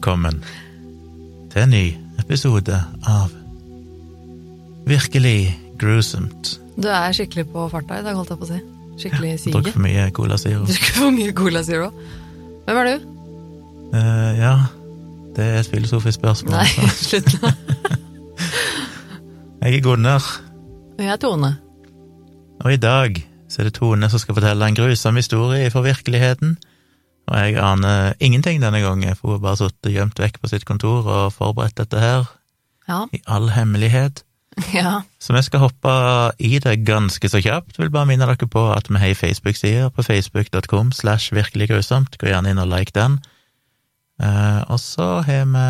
velkommen til en ny episode av Virkelig grusomt. Du er skikkelig på farta i dag, holdt jeg på å si. Skikkelig ja, Drukket sige. for mye Cola Zero. Drukket for mye Cola Zero. Hvem er du? Uh, ja, det er et filosofisk spørsmål. Nei, slutt nå. Jeg er Gunnar, Og jeg er Tone. og i dag så er det Tone som skal fortelle en grusom historie fra virkeligheten. Og jeg aner ingenting denne gangen, for hun har bare sittet gjemt vekk på sitt kontor og forberedt dette her Ja. i all hemmelighet. ja. Så vi skal hoppe i det ganske så kjapt. Vil bare minne dere på at vi har ei Facebook-side på facebook.com slash virkelig grusomt. Gå gjerne inn og like den. Eh, og så har vi,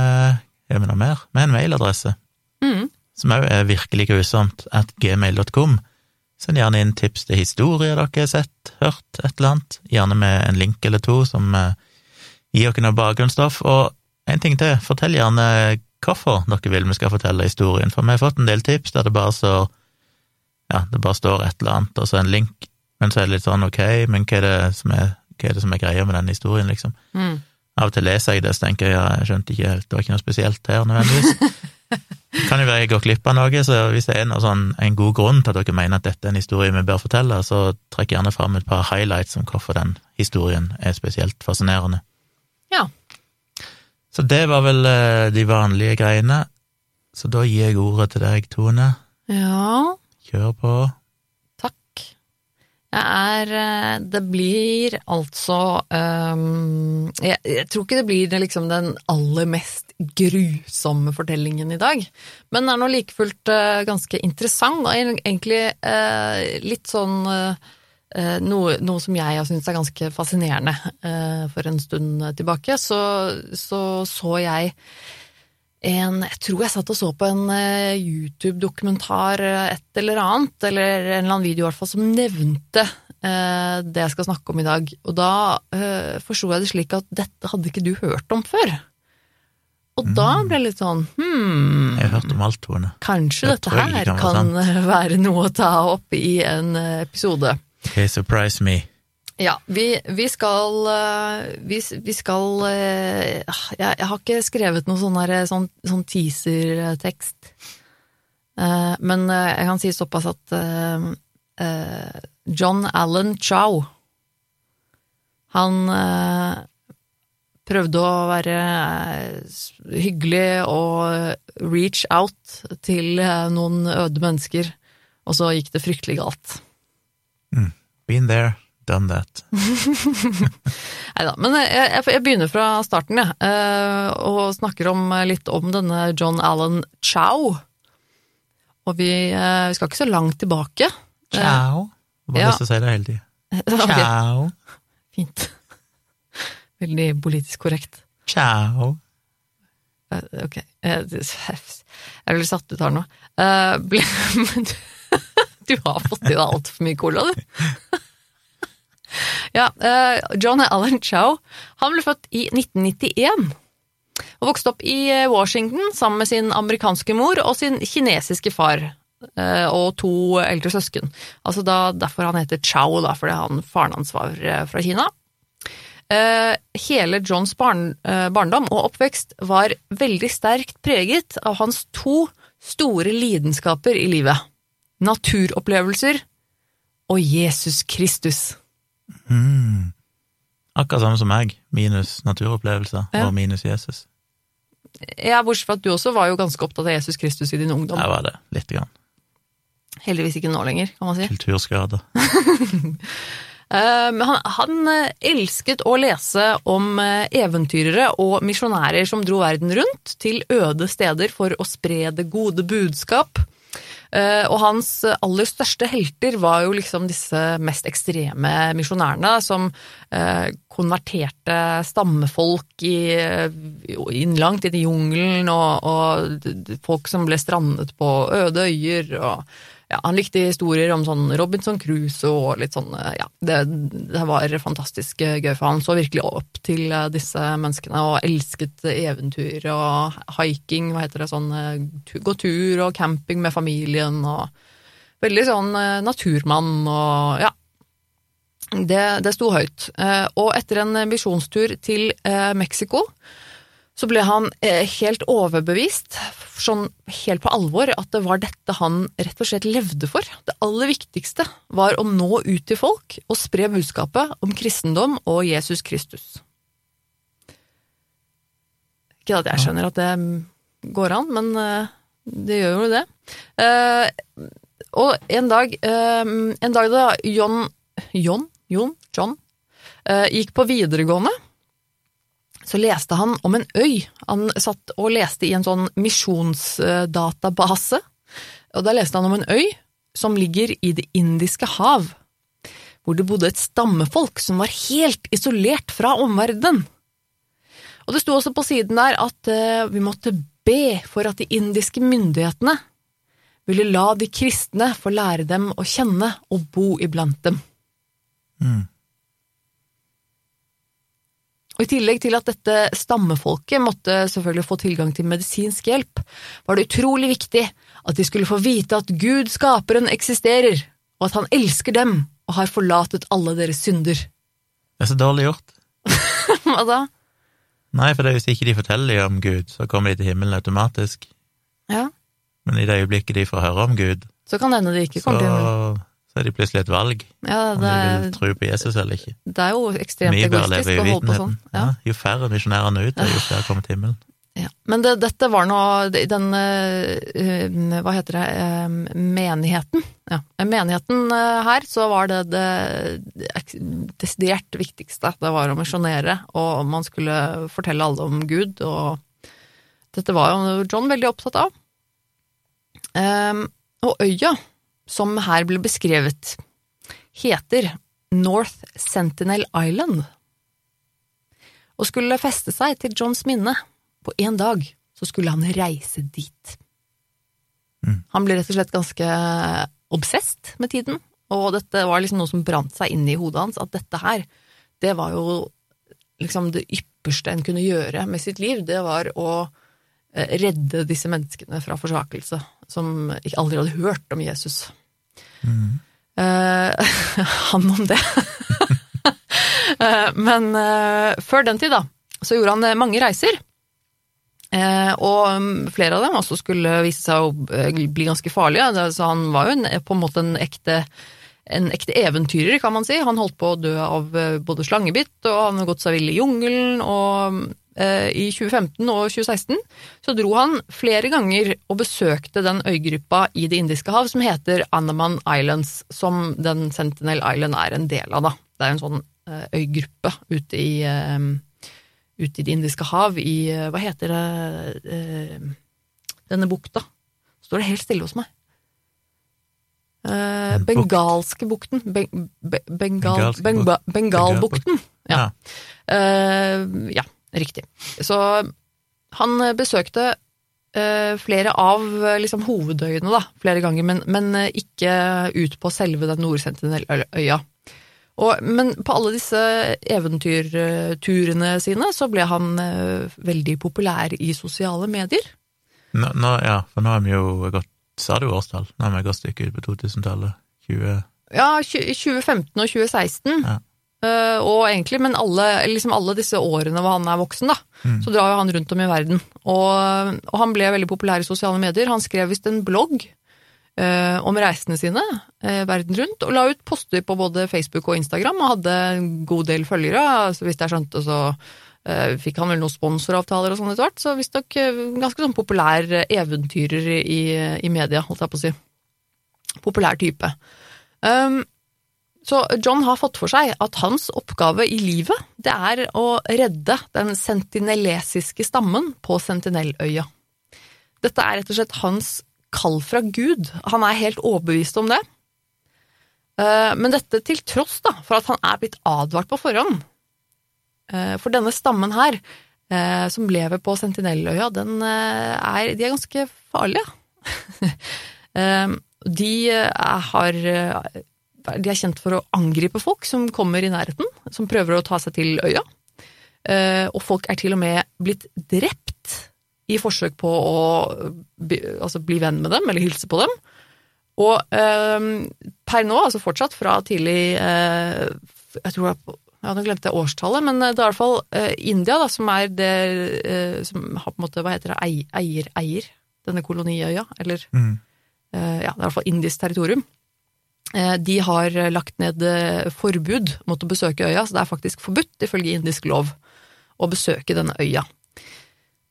har vi noe mer. Vi har en mailadresse, Mm. som òg er virkelig grusomt, at gmail.com. Send gjerne inn tips til historier dere har sett, hørt, et eller annet. Gjerne med en link eller to som eh, gir dere noe bakgrunnsstoff. Og en ting til, fortell gjerne hvorfor dere vil vi skal fortelle historien, for vi har fått en del tips der det bare står ja, det bare står et eller annet, og så en link, men så er det litt sånn ok, men hva er det som er, er, det som er greia med den historien, liksom? Mm. Av og til leser jeg det, så tenker jeg ja, jeg skjønte ikke helt, det var ikke noe spesielt her nødvendigvis. kan jo være jeg går glipp av noe, så hvis det er noe sånn, en god grunn til at dere mener at dette er en historie vi bør fortelle, så trekk gjerne fram et par highlights om hvorfor den historien er spesielt fascinerende. Ja. Så det var vel eh, de vanlige greiene. Så da gir jeg ordet til deg, Tone. ja. Kjør på. Jeg er eh, Det blir altså um, jeg, jeg tror ikke det blir liksom den aller mest grusomme fortellingen i dag, men den er nå like fullt uh, ganske interessant, og egentlig uh, litt sånn eh, noe, noe som jeg har syntes er ganske fascinerende for en stund tilbake. Så så, så jeg en Jeg tror jeg satt og så på en eh, YouTube-dokumentar, eh, et eller annet, eller en eller annen video i hvert fall, som nevnte eh, det jeg skal snakke om i dag. Og da uh, forsto jeg det slik at dette hadde ikke du hørt om før. Og da ble jeg litt sånn hmm, Jeg har hørt om alt, Tone. kanskje dette her kan være kan være noe å ta opp i en eh, episode. Okay, surprise me. Ja, vi, vi skal eh, Vi, vi skal eh, jeg, jeg har ikke skrevet noe sånn, sånn, sånn teaser-tekst. Eh, men eh, jeg kan si såpass at eh, eh, John Allen Chow Han eh, prøvde å være eh, hyggelig og reach out til eh, noen øde mennesker, og så gikk det fryktelig galt. Been there, done that. Nei da, men jeg, jeg, jeg begynner fra starten, jeg, ja, og snakker om, litt om denne John Allen Chow. Og vi, eh, vi skal ikke så langt tilbake. Ciao. Bare ja. lyst til å si det hele tiden. Okay. Fint. Veldig politisk korrekt. Chow. Eh, Ok. Eh, det- Jeg blir satt ut her nå. Eh, du har fått i deg altfor mye cola, du. Ja, eh, John Allen Chow han ble født i 1991 og vokste opp i eh, Washington sammen med sin amerikanske mor og sin kinesiske far eh, og to eldre søsken. Altså da, Derfor han heter Chow, da, fordi han, faren hans var fra Kina. Hele Johns barn, barndom og oppvekst var veldig sterkt preget av hans to store lidenskaper i livet. Naturopplevelser og Jesus Kristus. Mm. Akkurat samme som meg, minus naturopplevelser Ja. og minus Jesus. Ja, Bortsett fra at du også var jo ganske opptatt av Jesus Kristus i din ungdom. Jeg var det, lite grann. Heldigvis ikke nå lenger, kan man si. Kulturskader. Eh, Men han, han eh, elsket å lese om eh, eventyrere og misjonærer som dro verden rundt til øde steder for å spre det gode budskap. Eh, Og hans aller største helter var jo liksom disse mest ekstreme misjonærene som eh, konverterte stammefolk i, inn langt inn i jungelen, og, og folk som ble strandet på øde øyer. og ja, Han likte historier om sånn Robinson Crusoe og litt sånn Ja, det, det var fantastisk gøy for han. Så virkelig opp til eh, disse menneskene og elsket eventyr og hiking, hva heter det, sånn eh, gå tur og camping med familien og Veldig sånn eh, naturmann og ja. Det, det sto høyt. Eh, Og etter en misjonstur til eh, Mexico så ble han eh, helt overbevist, sånn helt på alvor, at det var dette han rett og slett levde for. Det aller viktigste var å nå ut til folk og spre budskapet om kristendom og Jesus Kristus. Ikke at jeg skjønner at det går an, men eh, det gjør jo det. Eh, og en dag, en dag da John John? John? John? Gikk på videregående så leste han om en øy. Han satt og leste i en sånn misjonsdatabase, og da leste han om en øy som ligger i Det indiske hav, hvor det bodde et stammefolk som var helt isolert fra omverdenen. Og det sto også på siden der at uh, vi måtte be for at de indiske myndighetene ville la de kristne få lære dem å kjenne og bo iblant dem. Mm. Og I tillegg til at dette stammefolket måtte selvfølgelig få tilgang til medisinsk hjelp, var det utrolig viktig at de skulle få vite at Gud, skaperen, eksisterer, og at han elsker dem og har forlatet alle deres synder. Det er så dårlig gjort. Hva da? Nei, for det er hvis ikke de forteller om Gud, så kommer de til himmelen automatisk. Ja. Men i det øyeblikket de får høre om Gud, så kan det hende de ikke kommer til himmelen så er det plutselig et valg ja, om de vil tro på Jesus eller ikke. Det er jo ekstremt egoistisk å holde på sånn. Ja. Ja, jo færre misjonærene ut, jo flere kommer til himmelen. Ja. Men det, dette var nå den uh, Hva heter det uh, Menigheten. Ja. Menigheten her, så var det det desidert viktigste. Det var å misjonere, og man skulle fortelle alle om Gud, og dette var jo John veldig opptatt av. Um, og øya som her ble beskrevet, heter North Sentinel Island, og skulle feste seg til Johns minne. På en dag så skulle han reise dit. Mm. Han ble rett og slett ganske obsesst med tiden, og dette var liksom noe som brant seg inn i hodet hans, at dette her, det var jo liksom det ypperste en kunne gjøre med sitt liv, det var å eh, redde disse menneskene fra forsakelse, som aldri hadde hørt om Jesus. Mm. Uh, han om det. uh, men uh, før den tid, da, så gjorde han mange reiser. og mm, flere av dem også skulle vise seg å bli ganske farlige. Så han var jo en, på en måte en ekte, en ekte eventyrer, kan man si. Han holdt på å dø av både slangebitt, og han har gått seg vill i jungelen, og Eh, i 2015 og 2016 så dro han flere ganger og besøkte den øygruppa i Det indiske hav som heter Anaman Islands, som den Sentinel Island er en del av. da. Det er en sånn eh, øygruppe ute i, eh, ute i Det indiske hav i Hva heter det Denne bukta? Står det helt stille hos meg. Bengalske bukten. Ben, bengal, bengal, Bengalbukten. Ja. Ja. Riktig. Så han besøkte uh, flere av liksom, hovedøyene da, flere ganger, men, men uh, ikke ut på selve den Nordsentineløya. men på alle disse eventyrturene sine så ble han veldig populær i sosiale medier. Nå, nå, ja, for nå har vi jo gått Sa du årstall? Nå har vi gått stykke ut på 2000-tallet. 20... Ja, 2015 og 2016. Ja. Uh, og egentlig, men alle, liksom alle, disse årene hvor han er voksen, da, mm. så drar jo han rundt om i verden. Og, og, han ble veldig populær i sosiale medier. Han skrev visst en blogg eh, om reisene sine eh, verden rundt, og la ut poster på både Facebook og Instagram, og hadde en god del følgere. Så hvis jeg skjønte, så fikk han vel noen sponsoravtaler og sånn etter hvert. Så visstnok ganske sånn populær eventyrer i, i media, holdt jeg på å si. Populær type. Um, så John har fått for seg at hans oppgave i livet, det er å redde den sentinelesiske stammen på Sentinelløya. Dette er rett og slett hans kall fra Gud. Han er helt overbevist om det. Eh, men dette til tross da, for at han er blitt advart på forhånd. Eh, for denne stammen her, eh, som lever på Sentinelløya, den er, de er ganske farlige. De har de er kjent for å angripe folk som kommer i nærheten, som prøver å ta seg til øya. Eh, og folk er til og med blitt drept i forsøk på å altså bli venn med dem, eller hilse på dem. Og eh, per nå, altså fortsatt fra tidlig eh, Jeg tror det er ja, nå glemte jeg årstallet, men det er i hvert fall India da, som er det som har på en måte, hva heter det, eier, eier, denne koloniøya, eller Mm. eh, ja, det er i hvert fall indisk territorium. Eh, de har lagt ned eh, forbud mot å besøke øya, så det er faktisk forbudt ifølge indisk lov å besøke denne øya.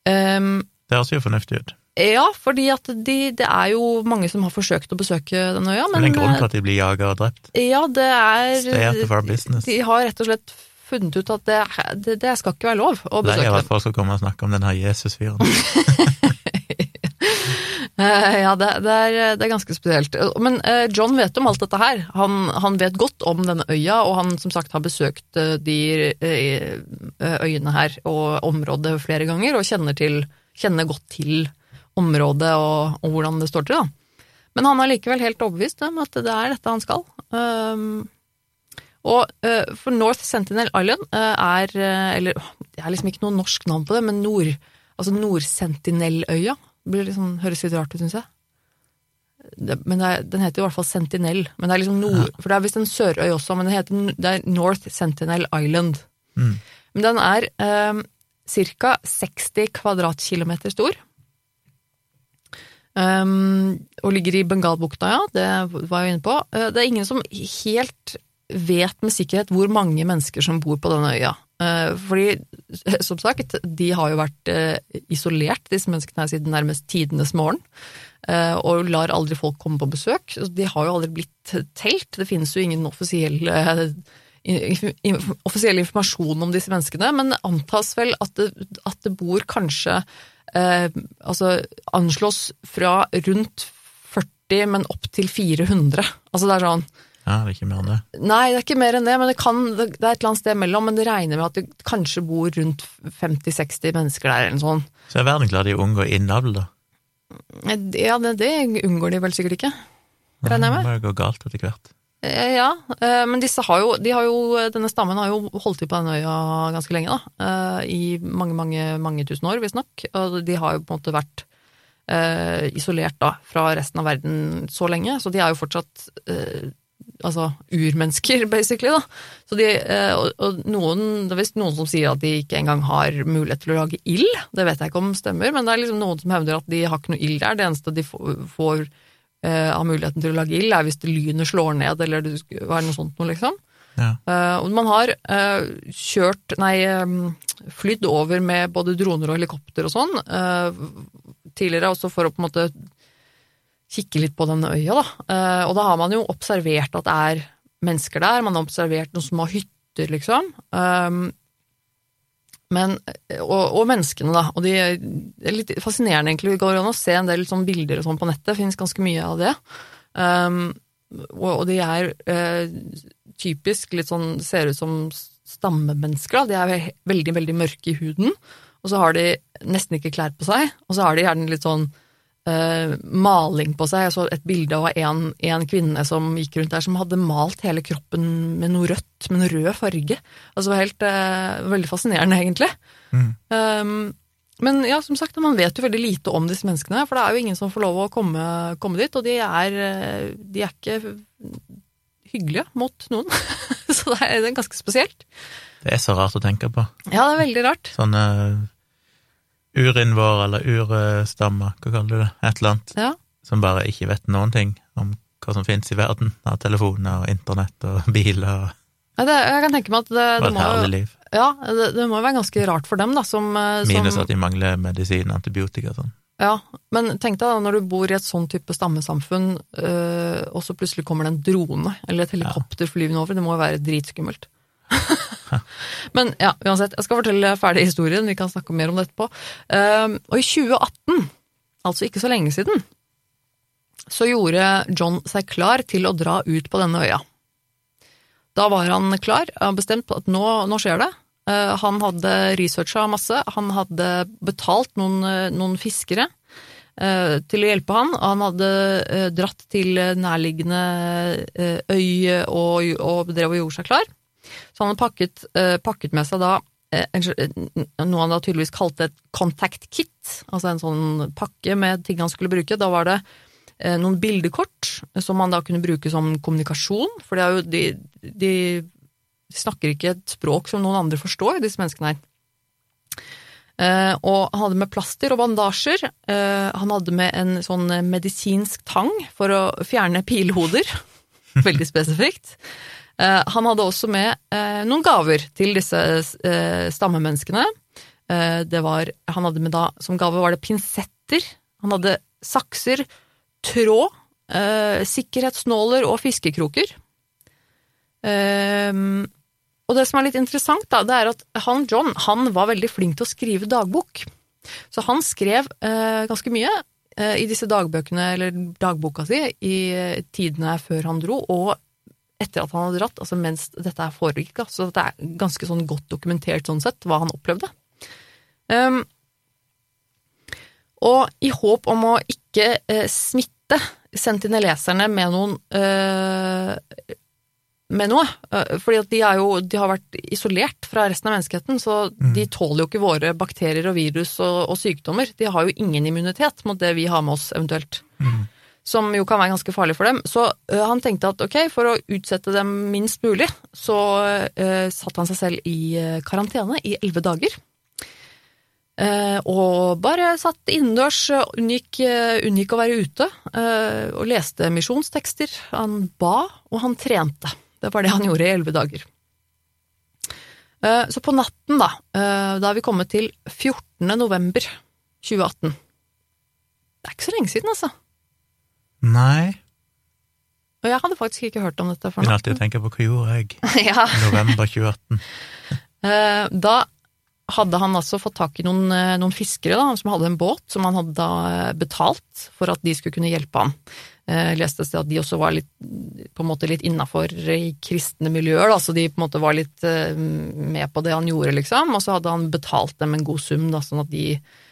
Um, Det høres jo fornuftig ut. ja, fordi at de, det er jo mange som har forsøkt å besøke denne øya, Det er en grunn til at de blir jaga og drept. eh, ja, det Stay out of our er business. De har rett og slett funnet ut at det, det, det skal ikke være lov å besøke Lei Det av dem. at folk skal komme og snakke om den her Jesus-fyren. Eh, Ja, det, det, er, det er ganske spesielt. Men eh, John vet om alt dette her. Han, han vet godt om denne øya, og han som sagt har besøkt eh, de øyene her og området flere ganger, og kjenner, til, kjenner godt til området og, og hvordan det står til. Da. Men han er likevel helt overbevist om at det er dette han skal. Um, og uh, for North Sentinel Island uh, er Eller det er liksom ikke noe norsk navn på det, men nord, altså Nord-Sentinelløya. Blir liksom, høres litt rart ut, syns jeg. Det, men det er, den heter jo i hvert fall Sentinel. Men det er liksom nord, For det er visst en sørøy også, men det, heter, det er North Sentinel Island. Mm. Men den er eh, ca. 60 kvadratkilometer stor. Um, og ligger i Bengalbukta, ja. Det var jeg jo inne på. Eh, det er ingen som helt vet med sikkerhet hvor mange mennesker som bor på denne øya. Eh, fordi, som sagt, de har jo vært eh, isolert, disse menneskene her, siden nærmest tidenes morgen. eh, og lar aldri folk komme på besøk. De har jo aldri blitt telt. Det finnes jo ingen inf- offisiell informasjon om disse menneskene, men det antas vel at det, at det bor kanskje eh, Altså anslås fra rundt 40, men opp til 400. Altså det er sånn Ja, det er ikke mer enn det. Nei, det er ikke mer enn det, men det, kan, det er et eller annet sted mellom. Men det regner med at det kanskje bor rundt 50-60 mennesker der, eller noe sånt. Så er verden glad i å unngå innavl, da. Ja, det, det unngår de vel sikkert ikke. Regner jeg med. Det må jo gå galt etter hvert. Eh, Ja, eh, men disse har jo, de har jo, denne stammen har jo holdt til på denne øya ganske lenge, da. eh, I mange, mange, mange tusen år, visstnok. Og de har jo på en måte vært isolert da, fra resten av verden så lenge, så de er jo fortsatt altså urmennesker, basically. da. Så de, eh, og, og noen, det er visst noen som sier at de ikke engang har mulighet til å lage ild. Det vet jeg ikke om stemmer, men det er liksom noen som hevder at de har ikke noe ild der. Det eneste de får, eh, av muligheten til å lage ild, er hvis lynet slår ned, eller det er noe sånt noe, liksom. Ja. Uh, og man har uh, kjørt, nei, um, flydd over med både droner og helikopter og sånn uh, tidligere, også for å på en måte kikke litt på denne øya, da. Eh, og da har man jo observert at det er mennesker der, man har observert noen små hytter, liksom. Um, men, og, og menneskene, da. Og de er litt fascinerende, egentlig. Det går an å se en del sånn bilder og sånn på nettet. Det finnes ganske mye av det. Um, og, og de er eh, typisk litt sånn Ser ut som stammemennesker. Da. De er veldig, veldig mørke i huden. Og så har de nesten ikke klær på seg. Og så har de gjerne litt sånn eh, maling på seg. Jeg så et bilde av en, en kvinne som gikk rundt der som hadde malt hele kroppen med noe rødt, med noe rød farge. Altså det var helt, uh, veldig fascinerende, egentlig. Mm. Um, men ja, som sagt, man vet jo veldig lite om disse menneskene, for det er jo ingen som får lov å komme, komme dit, og de er, eh, de er ikke hyggelige mot noen. Så det er, det er ganske spesielt. Det er så rart å tenke på. Ja, det er veldig rart. Sånne urinnvår eller urstammer, hva kaller du det, et eller annet, Ja. som bare ikke vet noen ting om hva som finnes i verden av telefoner og internett og biler og Ja, det, jeg kan tenke meg at det, det, et må, liv. ja, det, det må være ganske rart for dem, da, som, eh, Minus som at de mangler medisin antibiotika og sånn. Ja, men tenk deg da, når du bor i et sånn type stammesamfunn, øh, og så plutselig kommer det en drone eller et helikopter flyvende over, det må jo være dritskummelt. men ja, uansett, jeg skal fortelle ferdig historien, vi kan snakke mer om det etterpå. Um, og i 2018, altså ikke så lenge siden, så gjorde John seg klar til å dra ut på denne øya. Da var han klar, han bestemt på at nå, nå skjer det. Eh, Han hadde researcha masse, han hadde betalt noen, noen fiskere eh, til å hjelpe han. Han hadde eh, dratt til nærliggende eh, øy og, og drev og gjorde seg klar. Så han hadde pakket, eh, pakket med seg da eh, noe han da tydeligvis kalte et contact kit, altså en sånn pakke med ting han skulle bruke. Da var det eh, noen bildekort som han da kunne bruke som kommunikasjon, for det er jo de, de snakker ikke et språk som noen andre forstår, disse menneskene her. Eh, og han hadde med plaster og bandasjer. Eh, han hadde med en sånn medisinsk tang for å fjerne pilhoder. Veldig spesifikt. Eh, han hadde også med eh, noen gaver til disse eh, stammemenneskene. Var, han hadde med da, Som gave var det pinsetter. Han hadde sakser, tråd, sikkerhetsnåler og fiskekroker. Um, og det som er litt interessant, da, det er at han John han var veldig flink til å skrive dagbok. Så han skrev eh, ganske mye eh, i disse dagbøkene, eller dagboka si, i tidene før han dro, og etter at han hadde dratt, altså mens dette foregikk. Så det er ganske sånn godt dokumentert sånn sett, hva han opplevde. Um, og i håp om å ikke eh, smitte sentineleserne med noen eh, med noe. Eh, fordi de, jo, de, har vært isolert fra resten av menneskeheten, så mm. de tåler jo ikke våre bakterier og virus og, og, sykdommer. De har jo ingen immunitet mot det vi har med oss, eventuelt. Mm. Som jo kan være ganske farlig for dem. Så uh, han tenkte at ok, for å utsette dem minst mulig, så uh, satte han seg selv i uh, karantene i elleve dager. og bare satt innendørs, unngikk, unngikk å være ute, og leste misjonstekster. Han ba, og han trente. Det var det han gjorde i elleve dager. Eh, så på natten, da, eh, da er vi kommet til 14. november 2018. Det er ikke så lenge siden, altså. Nei. Og jeg hadde faktisk ikke hørt om dette før nå. Alltid tenke på hva gjorde jeg ja. november 2018. Eh, da hadde han altså fått tak i noen, noen fiskere da, som hadde en båt som han hadde betalt for at de skulle kunne hjelpe ham eh, leste at de også var litt, på en måte litt innafor i kristne miljøer, da, så de på en måte var litt eh, med på det han gjorde, liksom. Og så hadde han betalt dem en god sum, da, sånn at de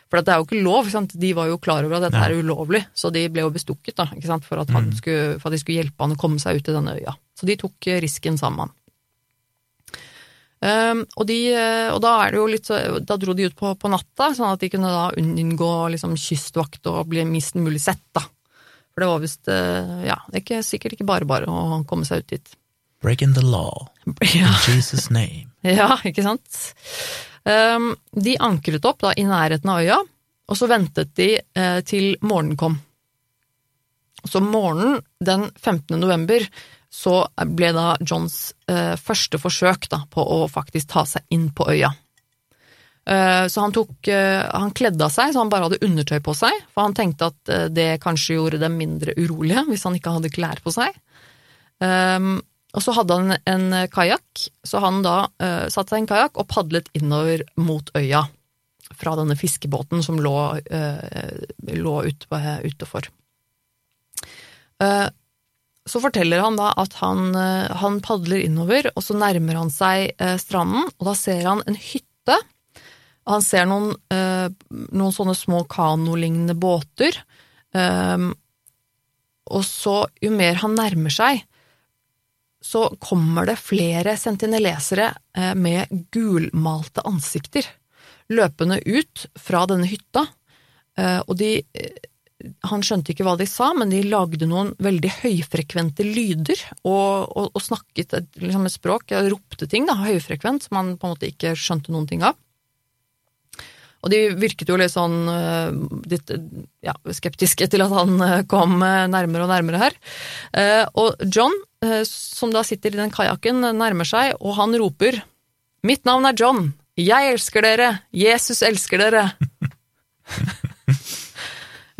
For det er jo ikke lov, sant? de var jo klar over at dette ja. er ulovlig, så de ble jo bestukket da? For, at mm. skulle, for at de skulle hjelpe han å komme seg ut til denne øya. Så de tok risken sammen. Um, og, de, og, da litt så, Da dro de ut på, på natta, sånn at de kunne da unngå liksom, kystvakt og bli minst mulig sett, da. For det var visst eh, Ja, det er ikke, sikkert ikke bare bare å komme seg ut dit. Breaking the law. Ja. In Jesus' name. Ja, ikke sant. Um, de ankret opp da i nærheten av øya, og så ventet de uh, til morgenen kom. Så morgenen den 15. november så ble da Johns uh, første forsøk da, på å faktisk ta seg inn på øya. Eh, så han tok eh, Han kledde av seg, så han bare hadde undertøy på seg, for han tenkte at eh, det kanskje gjorde dem mindre urolige hvis han ikke hadde klær på seg. Og så hadde han en kajakk, så han da satte seg i en kajakk og padlet innover mot øya fra denne fiskebåten som lå, lå utenfor. Så forteller han da at han, han padler innover, og så nærmer han seg stranden, og da ser han en hytte Og han ser noen, eh, noen sånne små kanolignende båter. Og så, jo mer han nærmer seg, så kommer det flere sentinelesere eh, med gulmalte ansikter løpende ut fra denne hytta. Eh, og de Han skjønte ikke hva de sa, men de lagde noen veldig høyfrekvente lyder og, og, og snakket et, liksom et språk, ropte ting da, høyfrekvent, som han på en måte ikke skjønte noen ting av. Og de virket jo litt sånn eh, litt, ja, skeptiske til at han eh, kom eh, nærmere og nærmere her. Og John, som da sitter i den kajakken, nærmer seg, og han roper Mitt navn er John. Jeg elsker dere. Jesus elsker dere.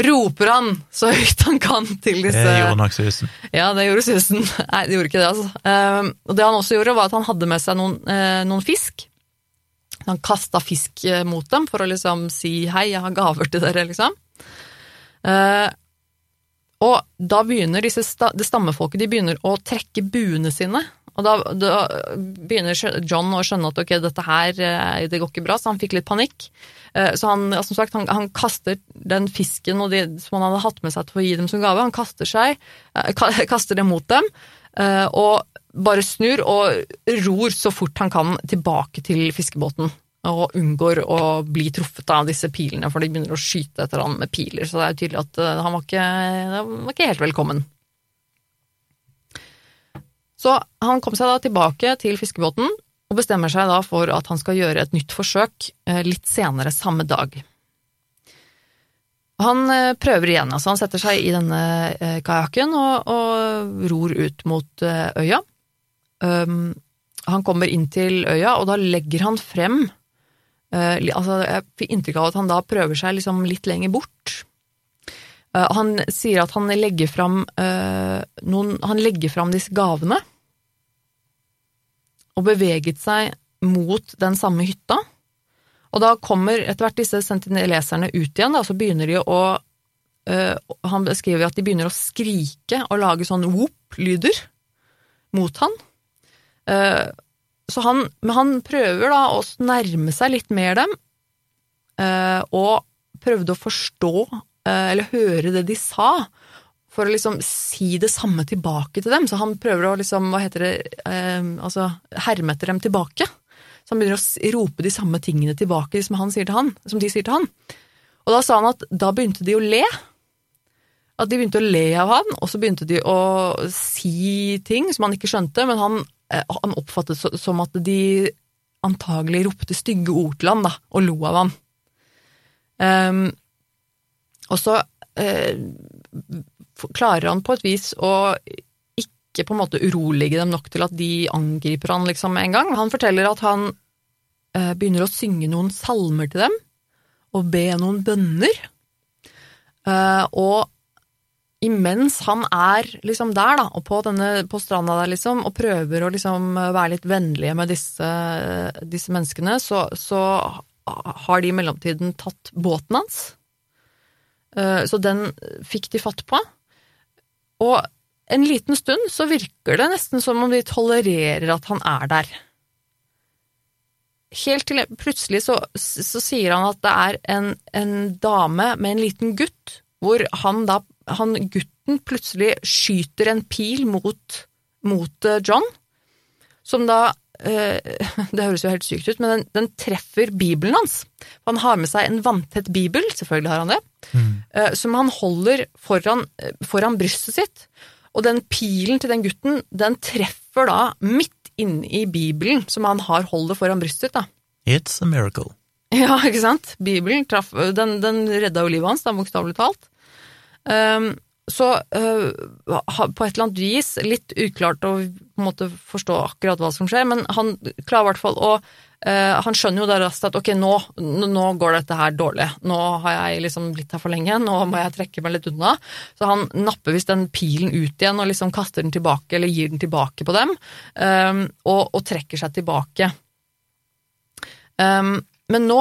roper han så høyt han kan til disse Det gjorde nok susen. Ja, det gjorde susen. Nei, det gjorde ikke det, altså. Og det han også gjorde, var at han hadde med seg noen, noen fisk han kasta fisk eh, mot dem for å liksom si 'hei, jeg har gaver til dere', liksom. Og da begynner disse det stammefolket de begynner å trekke buene sine. Og da, da, begynner John å skjønne at ok, dette her eh, det går ikke bra, så han fikk litt panikk. Så han, som sagt, han, han kaster den fisken de, som han hadde hatt med seg til å gi dem som gave, han kaster, seg, kaster det mot dem. Og bare snur og ror så fort han kan tilbake til fiskebåten. Og unngår å bli truffet av disse pilene, for de begynner å skyte etter han med piler. Så det er jo tydelig at eh, han var ikke, var ikke helt velkommen. Så han kom seg da tilbake til fiskebåten, og bestemmer seg da for at han skal gjøre et nytt forsøk eh, litt senere samme dag. Han eh, prøver igjen, altså han setter seg i denne kajakken og, og ror ut mot øya. Um, han kommer inn til øya, og da legger han frem li- altså Jeg fikk inntrykk av at han da prøver seg liksom litt lenger bort. Uh, han sier at han legger fram uh, noen Han legger fram disse gavene, og beveget seg mot den samme hytta. Og da kommer etter hvert disse sentineleserne ut igjen, da, så begynner de å Han beskriver at de begynner å skrike og lage sånn whoop-lyder mot han. Eh, så han, men han prøver da å nærme seg litt mer dem, eh, og prøvde å forstå eh, eller høre det de sa, for å liksom si det samme tilbake til dem. Så han prøver å liksom, hva heter det, eh, altså herme etter dem tilbake. Så han begynner å rope de samme tingene tilbake som, han sier til han, som de sier til han. Og da sa han at da begynte de å le. At de begynte å le av han, og så begynte de å si ting som han ikke skjønte, men han, han oppfattet som at de antagelig ropte stygge ord til han, da, og lo av han. Um, og så uh, klarer han på et vis å ikke på en måte urolige dem nok til at de angriper han liksom en gang. Han forteller at han uh, begynner å synge noen salmer til dem, og be noen bønner. Uh, og imens han er liksom der, da, og på, denne, på stranda der, liksom, og prøver å liksom være litt vennlige med disse, disse menneskene, så, så har de i mellomtiden tatt båten hans. Eh, Så den fikk de fatt på. Og en liten stund så virker det nesten som om de tolererer at han er der. Helt til plutselig så, så sier han at det er en, en dame med en liten gutt, hvor han da han, Gutten plutselig skyter en pil mot, mot eh, John, som da eh, Det høres jo helt sykt ut, men den, den treffer bibelen hans. Han har med seg en vanntett bibel, selvfølgelig har han det, mm. som han holder foran, eh, foran brystet sitt. Og den pilen til den gutten, den treffer da midt inne i bibelen som han har holder foran brystet sitt. da. It's a miracle. Ja, ikke sant? Bibelen traff, den, den redda jo livet hans, da, bokstavelig talt. Um, så uh, på et eller annet vis, litt uklart å forstå akkurat hva som skjer, men han klarer i hvert fall å uh, Han skjønner jo da raskt at ok, nå, nå går dette her dårlig. Nå har jeg liksom blitt her for lenge, nå må jeg trekke meg litt unna. Så han napper visst den pilen ut igjen og liksom kaster den tilbake, eller gir den tilbake på dem, um, og, og trekker seg tilbake. Um, men nå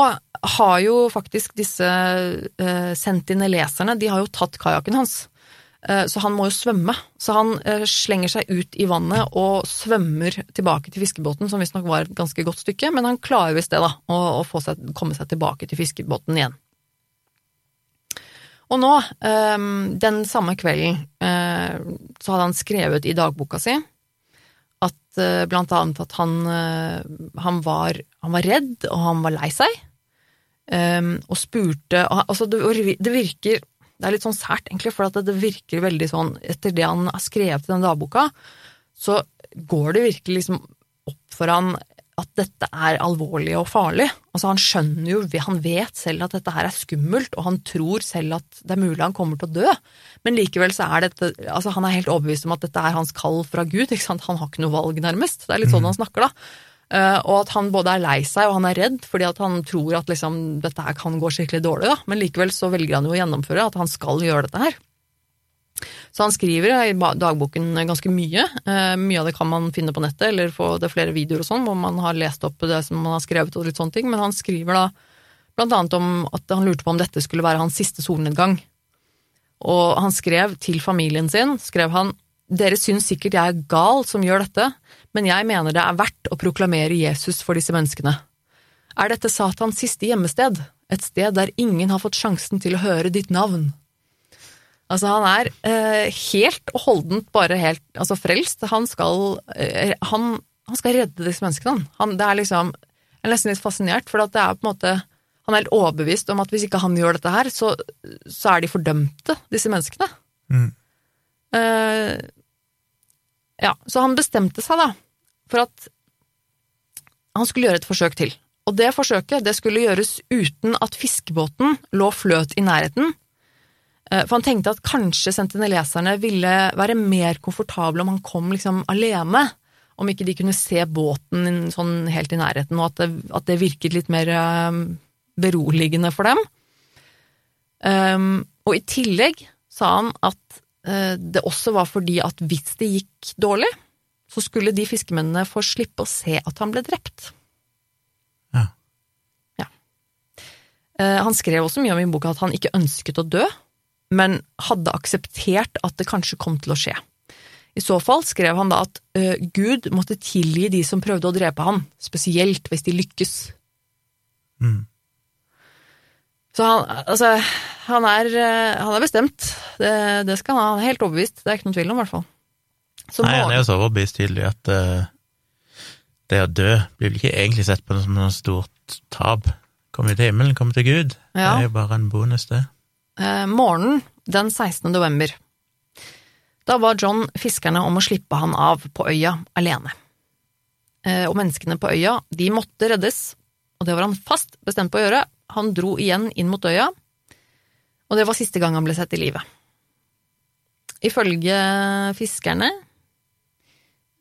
har jo faktisk disse uh, sentineleserne, de har jo tatt kajakken hans. Eh, så han må jo svømme. Så han eh, slenger seg ut i vannet og svømmer tilbake til fiskebåten, som visstnok var et ganske godt stykke, men han klarer visst det, da, å, seg, komme seg tilbake til fiskebåten igjen. Og nå, eh, den samme kvelden, eh, så hadde han skrevet i dagboka si at eh, blant annet at han, eh, han, var, han var redd, og han var lei seg, eh, og spurte og, Altså, det, det virker Det er litt sånn sært, egentlig, for det virker veldig sånn Etter det han har skrevet i den dagboka, så går det virkelig liksom opp for han at dette er alvorlig og farlig. Altså Han skjønner jo, han vet selv at dette her er skummelt, og han tror selv at det er mulig han kommer til å dø. Men likevel så er dette altså Han er helt overbevist om at dette er hans kall fra Gud. ikke sant? Han har ikke noe valg, nærmest. Det er litt sånn han snakker, da. Uh, og at han både er lei seg og han er redd, fordi at han tror at liksom, dette her kan gå skikkelig dårlig. da. Men likevel så velger han jo å gjennomføre at han skal gjøre dette her. Så han skriver i dagboken ganske mye. Eh, mye av det kan man finne på nettet, eller få det er flere videoer og sånn, hvor man har lest opp det som man har skrevet og litt sånne ting. Men han skriver da blant annet om at han lurte på om dette skulle være hans siste solnedgang. Og han skrev til familien sin, skrev han dere syns sikkert jeg er gal som gjør dette, men jeg mener det er verdt å proklamere Jesus for disse menneskene. Er dette Satans siste gjemmested, et sted der ingen har fått sjansen til å høre ditt navn? Altså, han er eh, helt og holdent bare helt altså frelst. Han skal, eh, han, han skal redde disse menneskene. Han, det er liksom, jeg er nesten litt fascinert, for at det er på en måte han er helt overbevist om at hvis ikke han gjør dette her, så, så er de fordømte, disse menneskene. Mm. Eh, Ja, så han bestemte seg da for at han skulle gjøre et forsøk til. Og det forsøket det skulle gjøres uten at fiskebåten lå fløt i nærheten. Eh, For han tenkte at kanskje sentineleserne ville være mer komfortable om han kom liksom alene, om ikke de kunne se båten sånn helt i nærheten, og at det, at det virket litt mer eh, beroligende for dem. Um, og i tillegg sa han at uh, det også var fordi at hvis det gikk dårlig, så skulle de fiskemennene få slippe å se at han ble drept. Ja. Ja. Uh, han skrev også mye om i boka at han ikke ønsket å dø, men hadde akseptert at det kanskje kom til å skje. I så fall skrev han da at eh, Gud måtte tilgi de som prøvde å drepe ham, spesielt hvis de lykkes. Mm. Så han, altså, han, er, eh, han er bestemt. Det, det skal han ha. Han er helt overbevist. Det er ikke noen tvil om, i hvert fall. Så Nei, han er jo så overbevist tydelig at uh, det å dø blir vel ikke egentlig sett på som noe stort tap. Komme til himmelen, komme til Gud. Ja. Det er jo bare en bonus, det. Eh, morgenen den 16. november. Da var John fiskerne om å slippe han av på øya alene. Eh, og menneskene på øya, de måtte reddes, og det var han fast bestemt på å gjøre. Han dro igjen inn mot øya, og det var siste gang han ble sett i live. Ifølge fiskerne,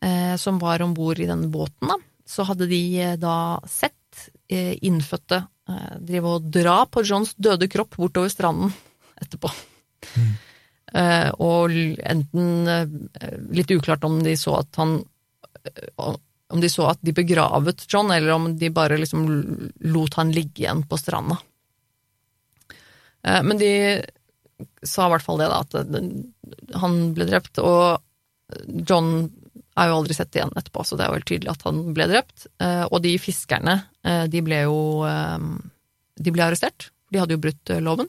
eh, som var om bord i denne båten, da, så hadde de da sett innfødte drive og dra på Johns døde kropp bortover stranden etterpå. Eh, og enten uh, Litt uklart om de så at han uh, Om de så at de begravet John, eller om de bare liksom lot han ligge igjen på stranda. Men de sa i hvert fall det, da, at det- han ble drept, og John er jo aldri sett igjen etterpå, så det er jo helt tydelig at han ble drept. Og de fiskerne, de ble jo De ble arrestert. De hadde jo brutt loven.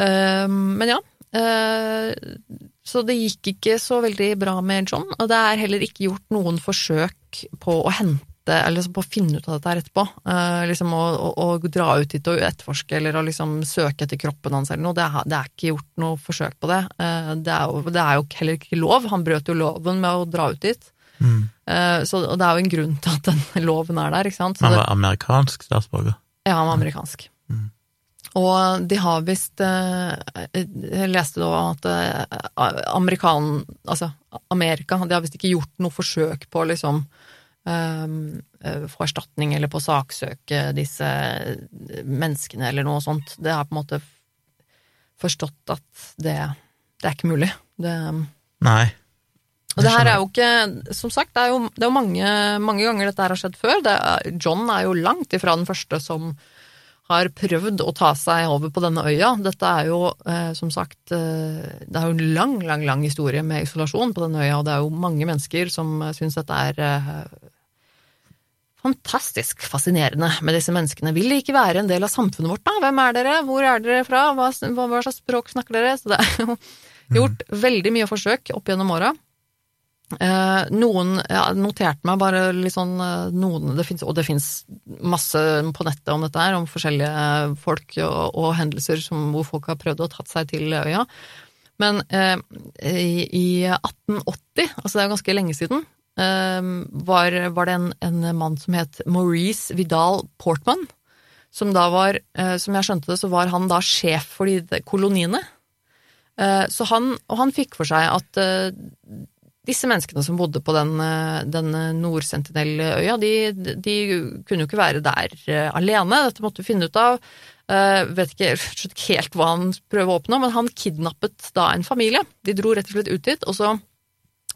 Eh, Men ja. eh, Så det gikk ikke så veldig bra med John, og det er heller ikke gjort noen forsøk på å hente eller på å finne ut av dette her etterpå. Uh, liksom å, å, å dra ut dit og etterforske eller å liksom søke etter kroppen hans eller noe. Det er, det er ikke gjort noe forsøk på det. Uh, det, er jo, det er jo heller ikke lov. Han brøt jo loven med å dra ut dit. Mm. Uh, så, og det er jo en grunn til at den loven er der, ikke sant. Så Han var amerikansk statsborger. ja, han var amerikansk. Og de har visst eh, Jeg leste da at eh, amerikan... Altså Amerika, de har visst ikke gjort noe forsøk på å liksom eh, eh, få erstatning eller på å saksøke disse menneskene eller noe sånt. Det har på en måte forstått at det, det er ikke mulig. Det, Nei. og det her er jo ikke Som sagt, det er jo, det er jo mange, mange ganger dette her har skjedd før. Er, John er jo langt ifra den første som har prøvd å ta seg over på denne øya. Dette er jo, eh, som sagt, eh, det er jo en lang, lang, lang historie med isolasjon på denne øya, og det er jo mange mennesker som eh, syns dette er fantastisk fascinerende med disse menneskene. Vil de ikke være en del av samfunnet vårt, da? Hvem er dere? Hvor er dere fra? Hva, hva slags språk snakker dere? Så det er jo gjort veldig mye forsøk opp gjennom åra. Eh, noen Jeg noterte meg bare litt sånn eh, noen, det finnes, Og det fins masse på nettet om dette her, om forskjellige folk og, og hendelser som, hvor folk har prøvd å tatt seg til øya. Men eh, i, i 1880, altså det er jo ganske lenge siden, eh, var, var det en, en mann som het Maurice Vidal Portman. Som da var, eh, som jeg skjønte det, så var han da sjef for de koloniene. Eh, så han, og han fikk for seg at eh, disse menneskene som bodde på den, eh, den Nord-Sentinel-øya, de, de kunne jo ikke være der eh, alene. Dette måtte vi finne ut av. Uh, vet ikke, ikke helt hva han prøver å oppnå, men han kidnappet da en familie. De dro rett og slett ut dit, og så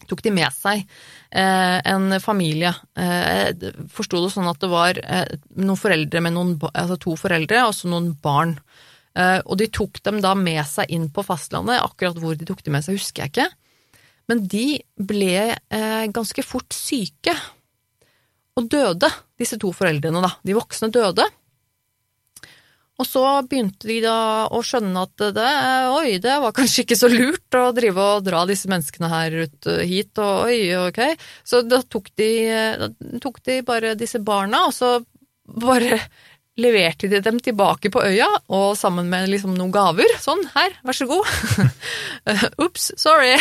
tok de med seg eh, en familie. Eh, Forsto det sånn at det var eh, noen foreldre med noen, altså to foreldre og så noen barn. Eh, og de tok dem da med seg inn på fastlandet. Akkurat hvor de tok dem med seg, husker jeg ikke. Men de ble eh, ganske fort syke. Og døde, disse to foreldrene, da. De voksne døde. Og så begynte de da å skjønne at det, oi, det var kanskje ikke så lurt å drive og dra disse menneskene her ut eh, hit, og oi, ok. Så da tok de, da tok de bare disse barna, og så bare leverte de dem tilbake på øya, og sammen med liksom noen gaver. Sånn, her, vær så god. Ops, sorry.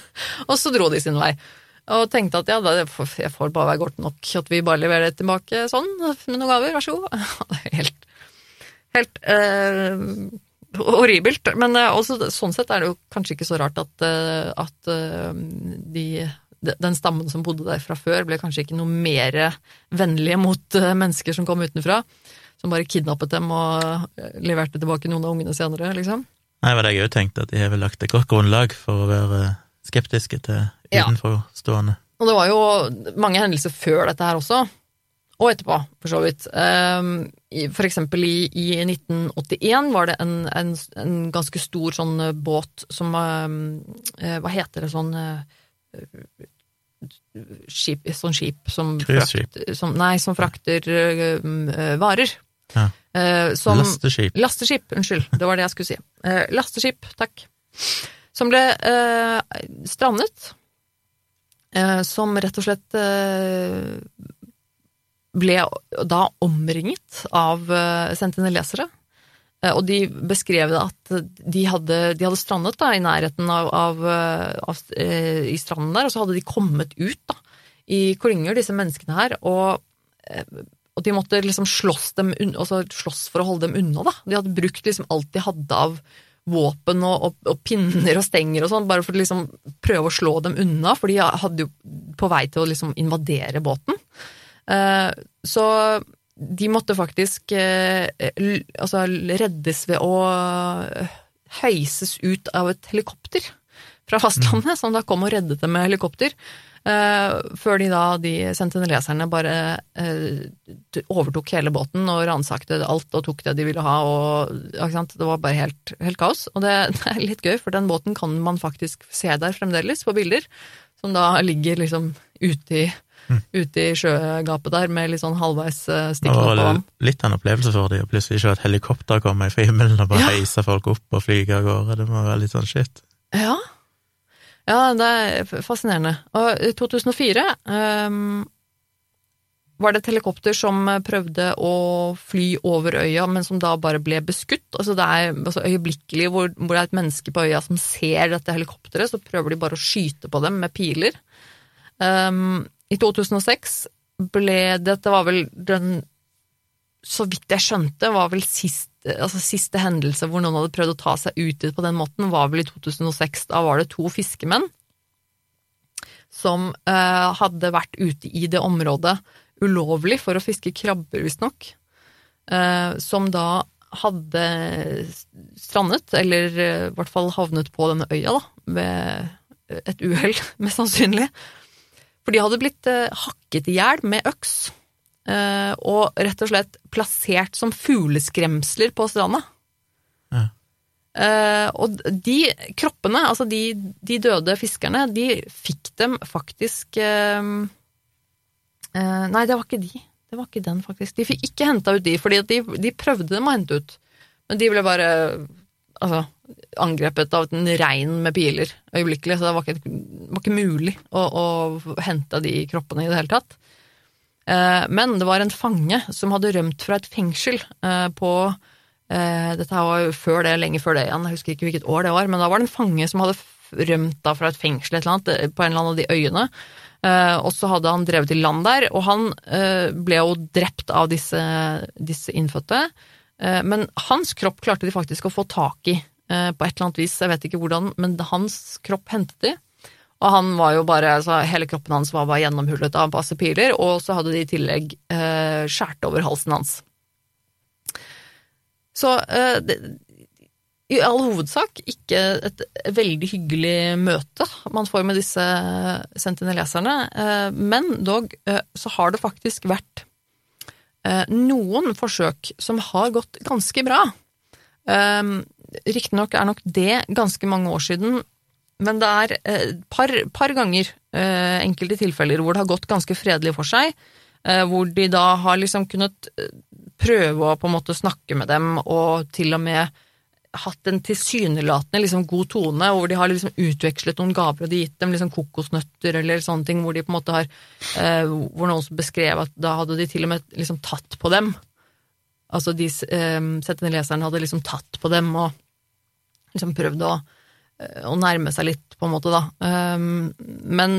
og så dro de sin vei. Og tenkte at ja, jeg får bare være godt nok at vi bare leverer det tilbake sånn, med noen gaver, vær så god. helt helt eh, horribelt. Men eh, også, sånn sett er det jo kanskje ikke så rart at, eh, at eh, de den stammen som bodde der fra før, ble kanskje ikke noe mer vennlige mot eh, mennesker som kom utenfra som bare kidnappet dem og eh, leverte tilbake noen av ungene senere, liksom. Nei, men var det jeg òg tenkte, at de har vel lagt et godt grunnlag for å være skeptiske til utenforstående. Ja. Og det var jo mange hendelser før dette her også, og etterpå, for så vidt. Ehm, for eksempel i, i 1981 var det en, en, en, ganske stor sånn eh, båt som ehm, eh, Hva heter det sånn skip, sånn skip som, frakt, som, nei, som frakter varer. Ja. Uh, som, lasteskip. Lasteskip, unnskyld. Det var det jeg skulle si. Uh, lasteskip, takk. Som ble strandet. som rett og slett ble da omringet av. Eh, og de beskrev at de hadde, de hadde strandet da, i nærheten av, av, av, i stranden der, og så hadde de kommet ut da, i klynger, disse menneskene her, og, og de måtte liksom slåss, dem, altså slåss, for å holde dem unna. da. De hadde brukt liksom alt de hadde av våpen og, og, og pinner og stenger og sånn, bare for å liksom prøve å slå dem unna, for de hadde jo på vei til å liksom invadere båten. Så de måtte faktisk eh, altså reddes ved å heises ut av et helikopter fra fastlandet, som da kom og reddet dem med helikopter. Eh, før de da, de sentineleserne, bare eh, overtok hele båten og ransakte alt og tok det de ville ha. og Det var bare helt, helt kaos. Og det, det, er litt gøy, for den båten kan man faktisk se der fremdeles, på bilder. Som da ligger liksom ute i mm. ute i sjøgapet der med litt sånn halvveis uh, stikkende på vann. Litt av en opplevelse for dem å plutselig se et helikopter komme fra himmelen og bare ja. heise folk opp og flyge av gårde. Det må være litt sånn shit. Ja. Ja, det er fascinerende. Og i 2004 um, var det et helikopter som prøvde å fly over øya, men som da bare ble beskutt. Altså det er altså øyeblikkelig hvor, hvor, det er et menneske på øya som ser dette helikopteret, så prøver de bare å skyte på dem med piler. Um, i 2006 ble Dette var vel den Så vidt jeg skjønte, var vel sist, altså siste hendelse hvor noen hadde prøvd å ta seg ut på den måten, var vel i 2006. Da var det to fiskemenn som eh, hadde vært ute i det området ulovlig for å fiske krabber, visstnok. eh, som da hadde strandet, eller uh, i hvert fall havnet på denne øya, da, ved et uhell, mest sannsynlig. For de hadde blitt eh, hakket i hjel med øks, eh, og rett og slett plassert som fugleskremsler på stranda. Ja. Eh, og de kroppene, altså de, de, døde fiskerne, de fikk dem faktisk eh, eh, Nei, det var ikke de. Det var ikke den, faktisk. De fikk ikke henta ut de, fordi de, de prøvde dem å hente ut. Men de ble bare altså, angrepet av en regn med piler øyeblikkelig, så det var ikke, var ikke mulig å, å, hente de kroppene i det hele tatt. Eh, men det var en fange som hadde rømt fra et fengsel eh, på eh, Dette var jo før det, lenge før det igjen, jeg husker ikke hvilket år det var, men da var det en fange som hadde rømt fra et fengsel et eller annet, på en eller annen av de øyene. Og så hadde han drevet i land der, og han ble jo drept av disse, disse innfødte. Men hans kropp klarte de faktisk å få tak i på et eller annet vis, jeg vet ikke hvordan, men hans kropp hentet de. Og han var jo bare, altså Hele kroppen hans var bare gjennomhullet av masse piler, og så hadde de i tillegg eh, skåret over halsen hans. Så eh, det, i all hovedsak ikke et veldig hyggelig møte man får med disse sentineleserne, eh, men dog eh, så har det faktisk vært eh, noen forsøk som har gått ganske bra. Um, Riktignok er nok det ganske mange år siden, men det er et eh, par, par ganger, eh, enkelte tilfeller, hvor det har gått ganske fredelig for seg. Eh, hvor de da har liksom kunnet prøve å på en måte snakke med dem, og til og med hatt en tilsynelatende liksom god tone, hvor de har liksom utvekslet noen gaver, og de gitt dem liksom kokosnøtter eller sånne ting, hvor de på en måte har Hvor noen som beskrev at da hadde de til og med liksom tatt på dem altså de settende leserne hadde liksom tatt på dem og liksom prøvd å, å nærme seg litt, på en måte, da. Um, men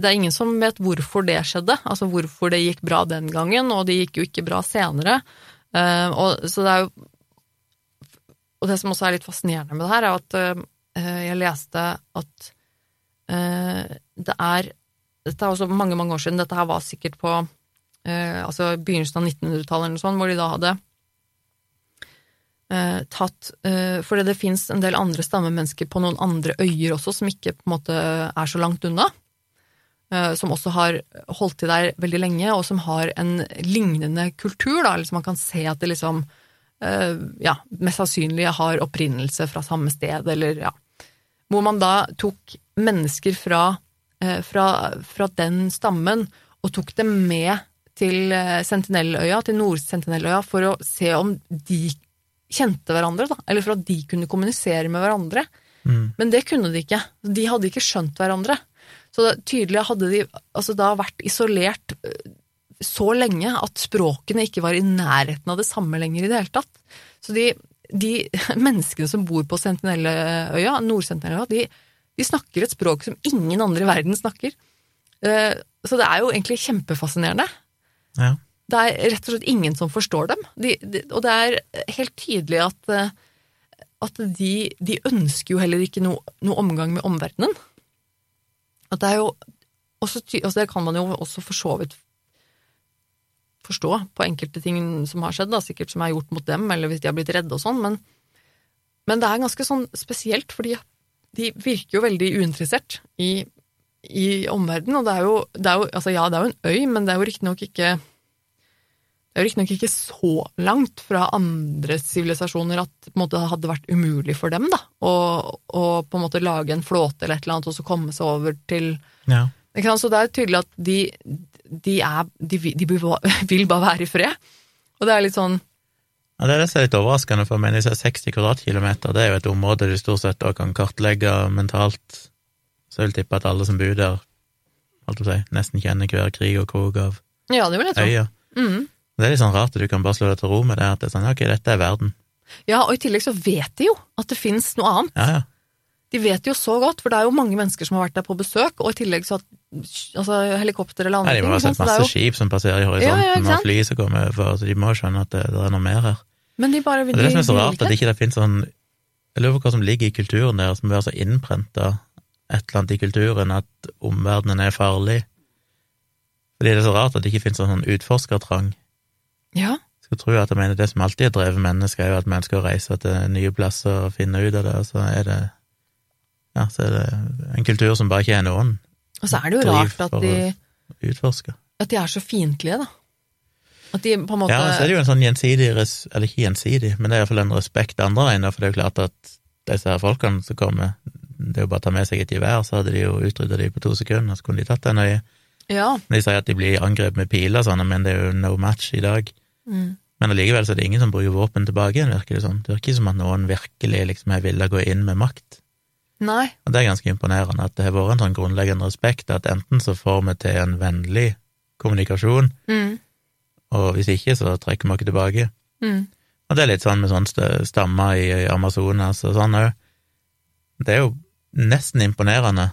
det er ingen som vet hvorfor det skjedde, altså hvorfor det gikk bra den gangen, og det gikk jo ikke bra senere. Uh, og, så det er jo Og det som også er litt fascinerende med det her, er at uh, jeg leste at uh, det er Dette er også mange, mange år siden, dette her var sikkert på altså begynnelsen av 1900-tallet eller noe sånt, hvor de da hadde tatt Fordi det fins en del andre stammemennesker på noen andre øyer også, som ikke på en måte er så langt unna. Eh, som også har holdt til der veldig lenge, og som har en lignende kultur, da, liksom man kan se at det liksom eh, ja, mest sannsynlig har opprinnelse fra samme sted, eller ja Hvor man da tok mennesker fra, eh, fra, fra den stammen og tok dem med til Sentinelløya, til Nord-Sentinelløya, for å se om de kjente hverandre, da, eller for at de kunne kommunisere med hverandre. Mm. Men det kunne de ikke. De hadde ikke skjønt hverandre. Så det, tydelig hadde de altså da vært isolert øh, så lenge at språkene ikke var i nærheten av det samme lenger i det hele tatt. Så de, de menneskene som bor på Sentinelløya, Nord-Sentinelløya, de, de, snakker et språk som ingen andre i verden snakker. Øh, så det er jo egentlig kjempefascinerende. Ja. Det er rett og slett ingen som forstår dem. De, de, og det er helt tydelig at, øh, at de, de, ønsker jo heller ikke noe, noe omgang med omverdenen. At det er jo også altså Det kan man jo også for så vidt forstå på enkelte ting som har skjedd, da, sikkert som er gjort mot dem, eller hvis de har blitt redde og sånn, men, men, det er ganske sånn spesielt, fordi de virker jo veldig uinteressert i, i omverdenen, og det er, jo, det er jo Altså, ja, det er jo en øy, men det er jo riktignok ikke det er jo riktignok ikke så langt fra andre sivilisasjoner at det måte, hadde vært umulig for dem da, å, å, på en måte lage en flåte eller et eller annet og så komme seg over til ja. Så det er tydelig at de, de, er, de, de, vil bare være i fred. Og det er litt sånn ja, Det er det som er litt overraskende, for meg. Disse 60 kvadratkilometer det er jo et område du stort sett kan kartlegge mentalt. Så jeg vil tippe at alle som bor der, holdt på å si, nesten kjenner hver krig og krok av ja, det vil jeg tro. øya. Mm. Det er litt sånn rart at du kan bare slå deg til ro med det, at det er sånn, ok, dette er verden. Ja, og i tillegg så vet de jo at det fins noe annet. Ja, ja. De vet jo så godt, for det er jo mange mennesker som har vært der på besøk, og i tillegg så at altså, helikopter eller andre ting. De må ha sett masse jo... skip som passerer i horisonten, ja, ja, og fly som kommer over, så de må skjønne at det, det, er noe mer her. Men de bare, og det er det som er så rart, at det ikke finnes sånn Jeg lurer på hva som ligger i kulturen der, som blir så innprenta et eller annet i kulturen, at omverdenen er farlig. Fordi det er så rart at det ikke finnes sånn utforskertrang. Ja. Skal tro at jeg mener det som alltid har drevet mennesker, er jo at vi ønsker å reise til nye plasser og finne ut av det, og så er det ja, så er det en kultur som bare ikke er noen Og så er det jo rart at de utforske. At de er så fiendtlige, da. At de på en måte Ja, så er det jo en sånn gjensidig Eller ikke gjensidig, men det er iallfall en respekt andre veien, for det er jo klart at disse her folkene som kommer Det er jo bare å ta med seg et gevær, så hadde de jo utrydda de på to sekunder, så kunne de tatt en øye. Ja. De sier at de blir angrepet med piler, sånn, men det er jo no match i dag. Mm. Men allikevel så er det ingen som bruker våpen tilbake igjen, virker det som. Det virker som at noen virkelig liksom har villet gå inn med makt. Nei. Og det er ganske imponerende at det har vært en sånn grunnleggende respekt, at enten så får vi til en vennlig kommunikasjon, mm. og hvis ikke, så trekker vi oss tilbake. Mm. Og det er litt sånn med sånne stammer i Amazonas og sånn òg. Det er jo nesten imponerende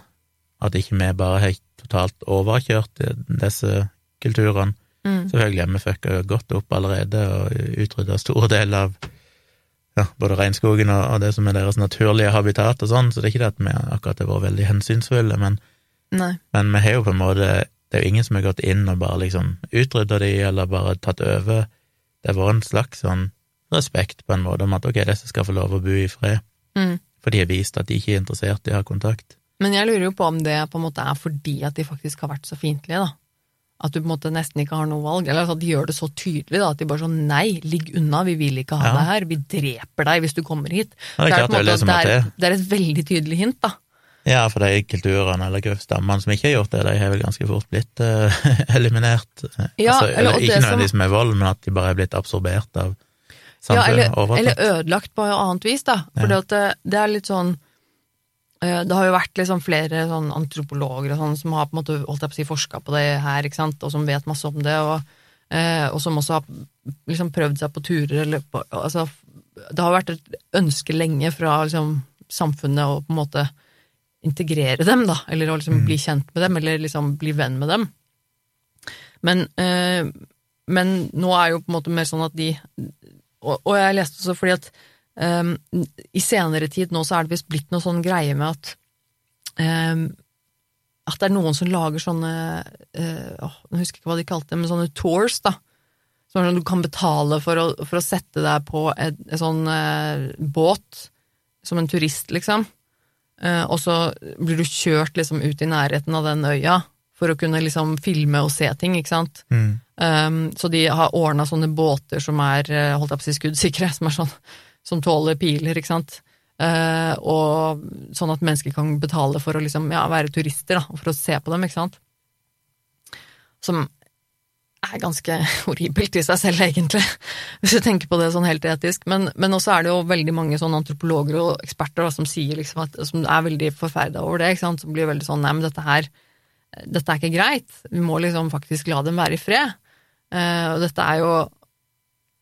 at ikke vi bare har totalt overkjørt disse kulturene. Mm. Selvfølgelig har vi fucka godt opp allerede og utrydda store deler av ja, både regnskogen og, og, det som er deres naturlige habitat og sånn, så det er ikke det at vi akkurat har vært veldig hensynsfulle, men, men, vi har jo på en måte Det er jo ingen som har gått inn og bare liksom utrydda de, eller bare tatt over. Det har vært en slags sånn respekt på en måte om at ok, disse skal få lov å bo i fred, mm. for de har vist at de ikke er interessert i å ha kontakt. Men jeg lurer jo på om det på en måte er fordi at de faktisk har vært så fiendtlige, da. At du på en måte nesten ikke har noe valg. Eller at de gjør det så tydelig, da, at de bare sånn nei, ligg unna, vi vil ikke ha Ja. deg her, vi dreper deg hvis du kommer hit. Ja, det er det er måte det, er, det er et veldig tydelig hint, da. Ja, for de kulturene eller stammene som ikke har gjort det, de har vel ganske fort blitt uh, eliminert. Ja, altså, eller- og ikke det som- nødvendigvis med vold, men at de bare er blitt absorbert av Ja, samfunnet. eller, eller ødelagt på annet vis, da. For Ja. det, er litt sånn eh, Det har jo vært liksom flere sånn antropologer og sånn som har på en måte holdt jeg på å si forska på det her, ikke sant, og som vet masse om det. og eh, og som også har liksom prøvd seg på turer eller på Altså, det har vært et ønske lenge fra liksom, samfunnet å på en måte integrere dem, da, eller å liksom Mm. bli kjent med dem, eller liksom bli venn med dem. Men, eh, men nå er jo på en måte mer sånn at de Og, og jeg leste også fordi at eh, i senere tid nå så er det visst blitt noe sånn greie med at um, at det er noen som lager sånne uh, Jeg husker ikke hva de kalte det, men sånne tours, da. Sånn du kan betale for å, for å sette deg på en, sånn uh, båt, som en turist, liksom. Uh, og så blir du kjørt liksom ut i nærheten av den øya for å kunne liksom filme og se ting, ikke sant. Mm. Um, så de har ordna sånne båter som er holdt jeg på å si skuddsikre, som er sånn som tåler piler, ikke sant. Uh, og sånn at mennesker kan betale for å liksom, ja, være turister, da, for å se på dem, ikke sant. Som er ganske horribelt i seg selv, egentlig, hvis du tenker på det sånn helt etisk. Men, men også er det jo veldig mange sånne antropologer og eksperter da, som sier liksom at, som er veldig forferda over det, ikke sant, som blir veldig sånn nei, men dette her, dette er ikke greit, vi må liksom faktisk la dem være i fred. Uh, og dette er jo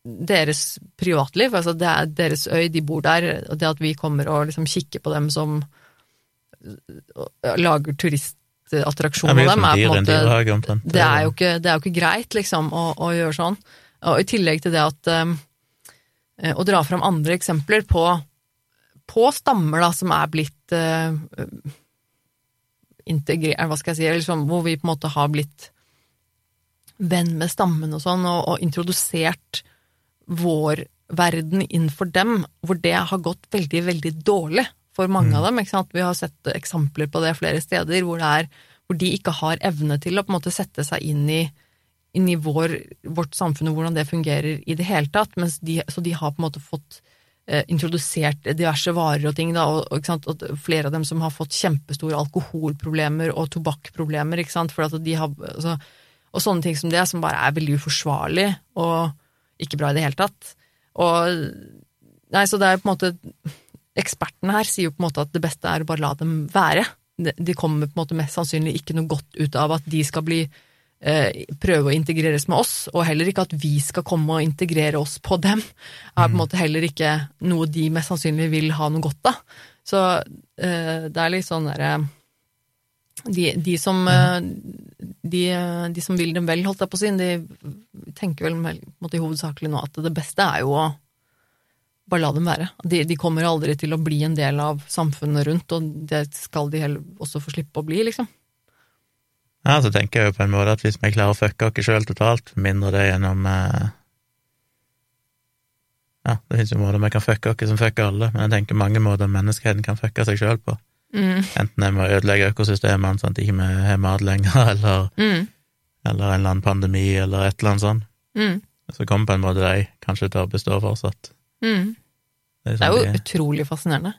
deres privatliv, altså det er deres øy, de bor der, og det at vi kommer og liksom kikker på dem som øh, lager turistattraksjon av dem, er på en måte det er, ikke, det er jo ikke greit, liksom, å, å gjøre sånn. Og i tillegg til det at um, Å dra fram andre eksempler på, på stammer da, som er blitt uh, integrert Hva skal jeg si, liksom, hvor vi på en måte har blitt venn med stammen og sånn, og, og introdusert vår verden inn for dem, hvor det har gått veldig, veldig dårlig for mange av dem. ikke sant? Vi har sett eksempler på det flere steder, hvor, er, hvor de ikke har evne til å på en måte sette seg inn i, inn i vår, vårt samfunn og hvordan det fungerer i det hele tatt. De, så de har på en måte fått eh, introdusert diverse varer og ting, da, og, og, og flere av dem som har fått kjempestore alkoholproblemer og tobakkproblemer, ikke sant, for at de har altså, Og sånne ting som det, som bare er veldig uforsvarlig og ikke bra i det hele tatt. Og Nei, så det er på en måte Ekspertene her sier jo på en måte at det beste er å bare la dem være. De kommer på en måte mest sannsynlig ikke noe godt ut av at de skal bli eh, prøve å integreres med oss, og heller ikke at vi skal komme og integrere oss på dem, er på en måte heller ikke noe de mest sannsynlig vil ha noe godt av. Så eh, det er litt sånn derre de, de, som, eh, de, de som vil dem vel, holdt jeg på å si, de tenker vel måte, hovedsakelig nå at det beste er jo å bare la dem være. De, de kommer aldri til å bli en del av samfunnet rundt, og det skal de også få slippe å bli, liksom. Ja, så tenker jeg jo på en måte at hvis vi klarer å fucke oss sjøl totalt, mindre det gjennom eh... Ja, det finnes jo måter vi kan fucke oss som fucker alle, men jeg tenker mange måter menneskeheten kan fucke seg sjøl på. Mm. Enten er med å ødelegge økosystemene sånn at ikke vi har mat lenger, eller, Mm. eller en eller annen pandemi, eller et eller annet sånt. Mm. Så kommer på en måte de kanskje til å bestå fortsatt. Mm. Det er Det er sånn jo de- utrolig fascinerende.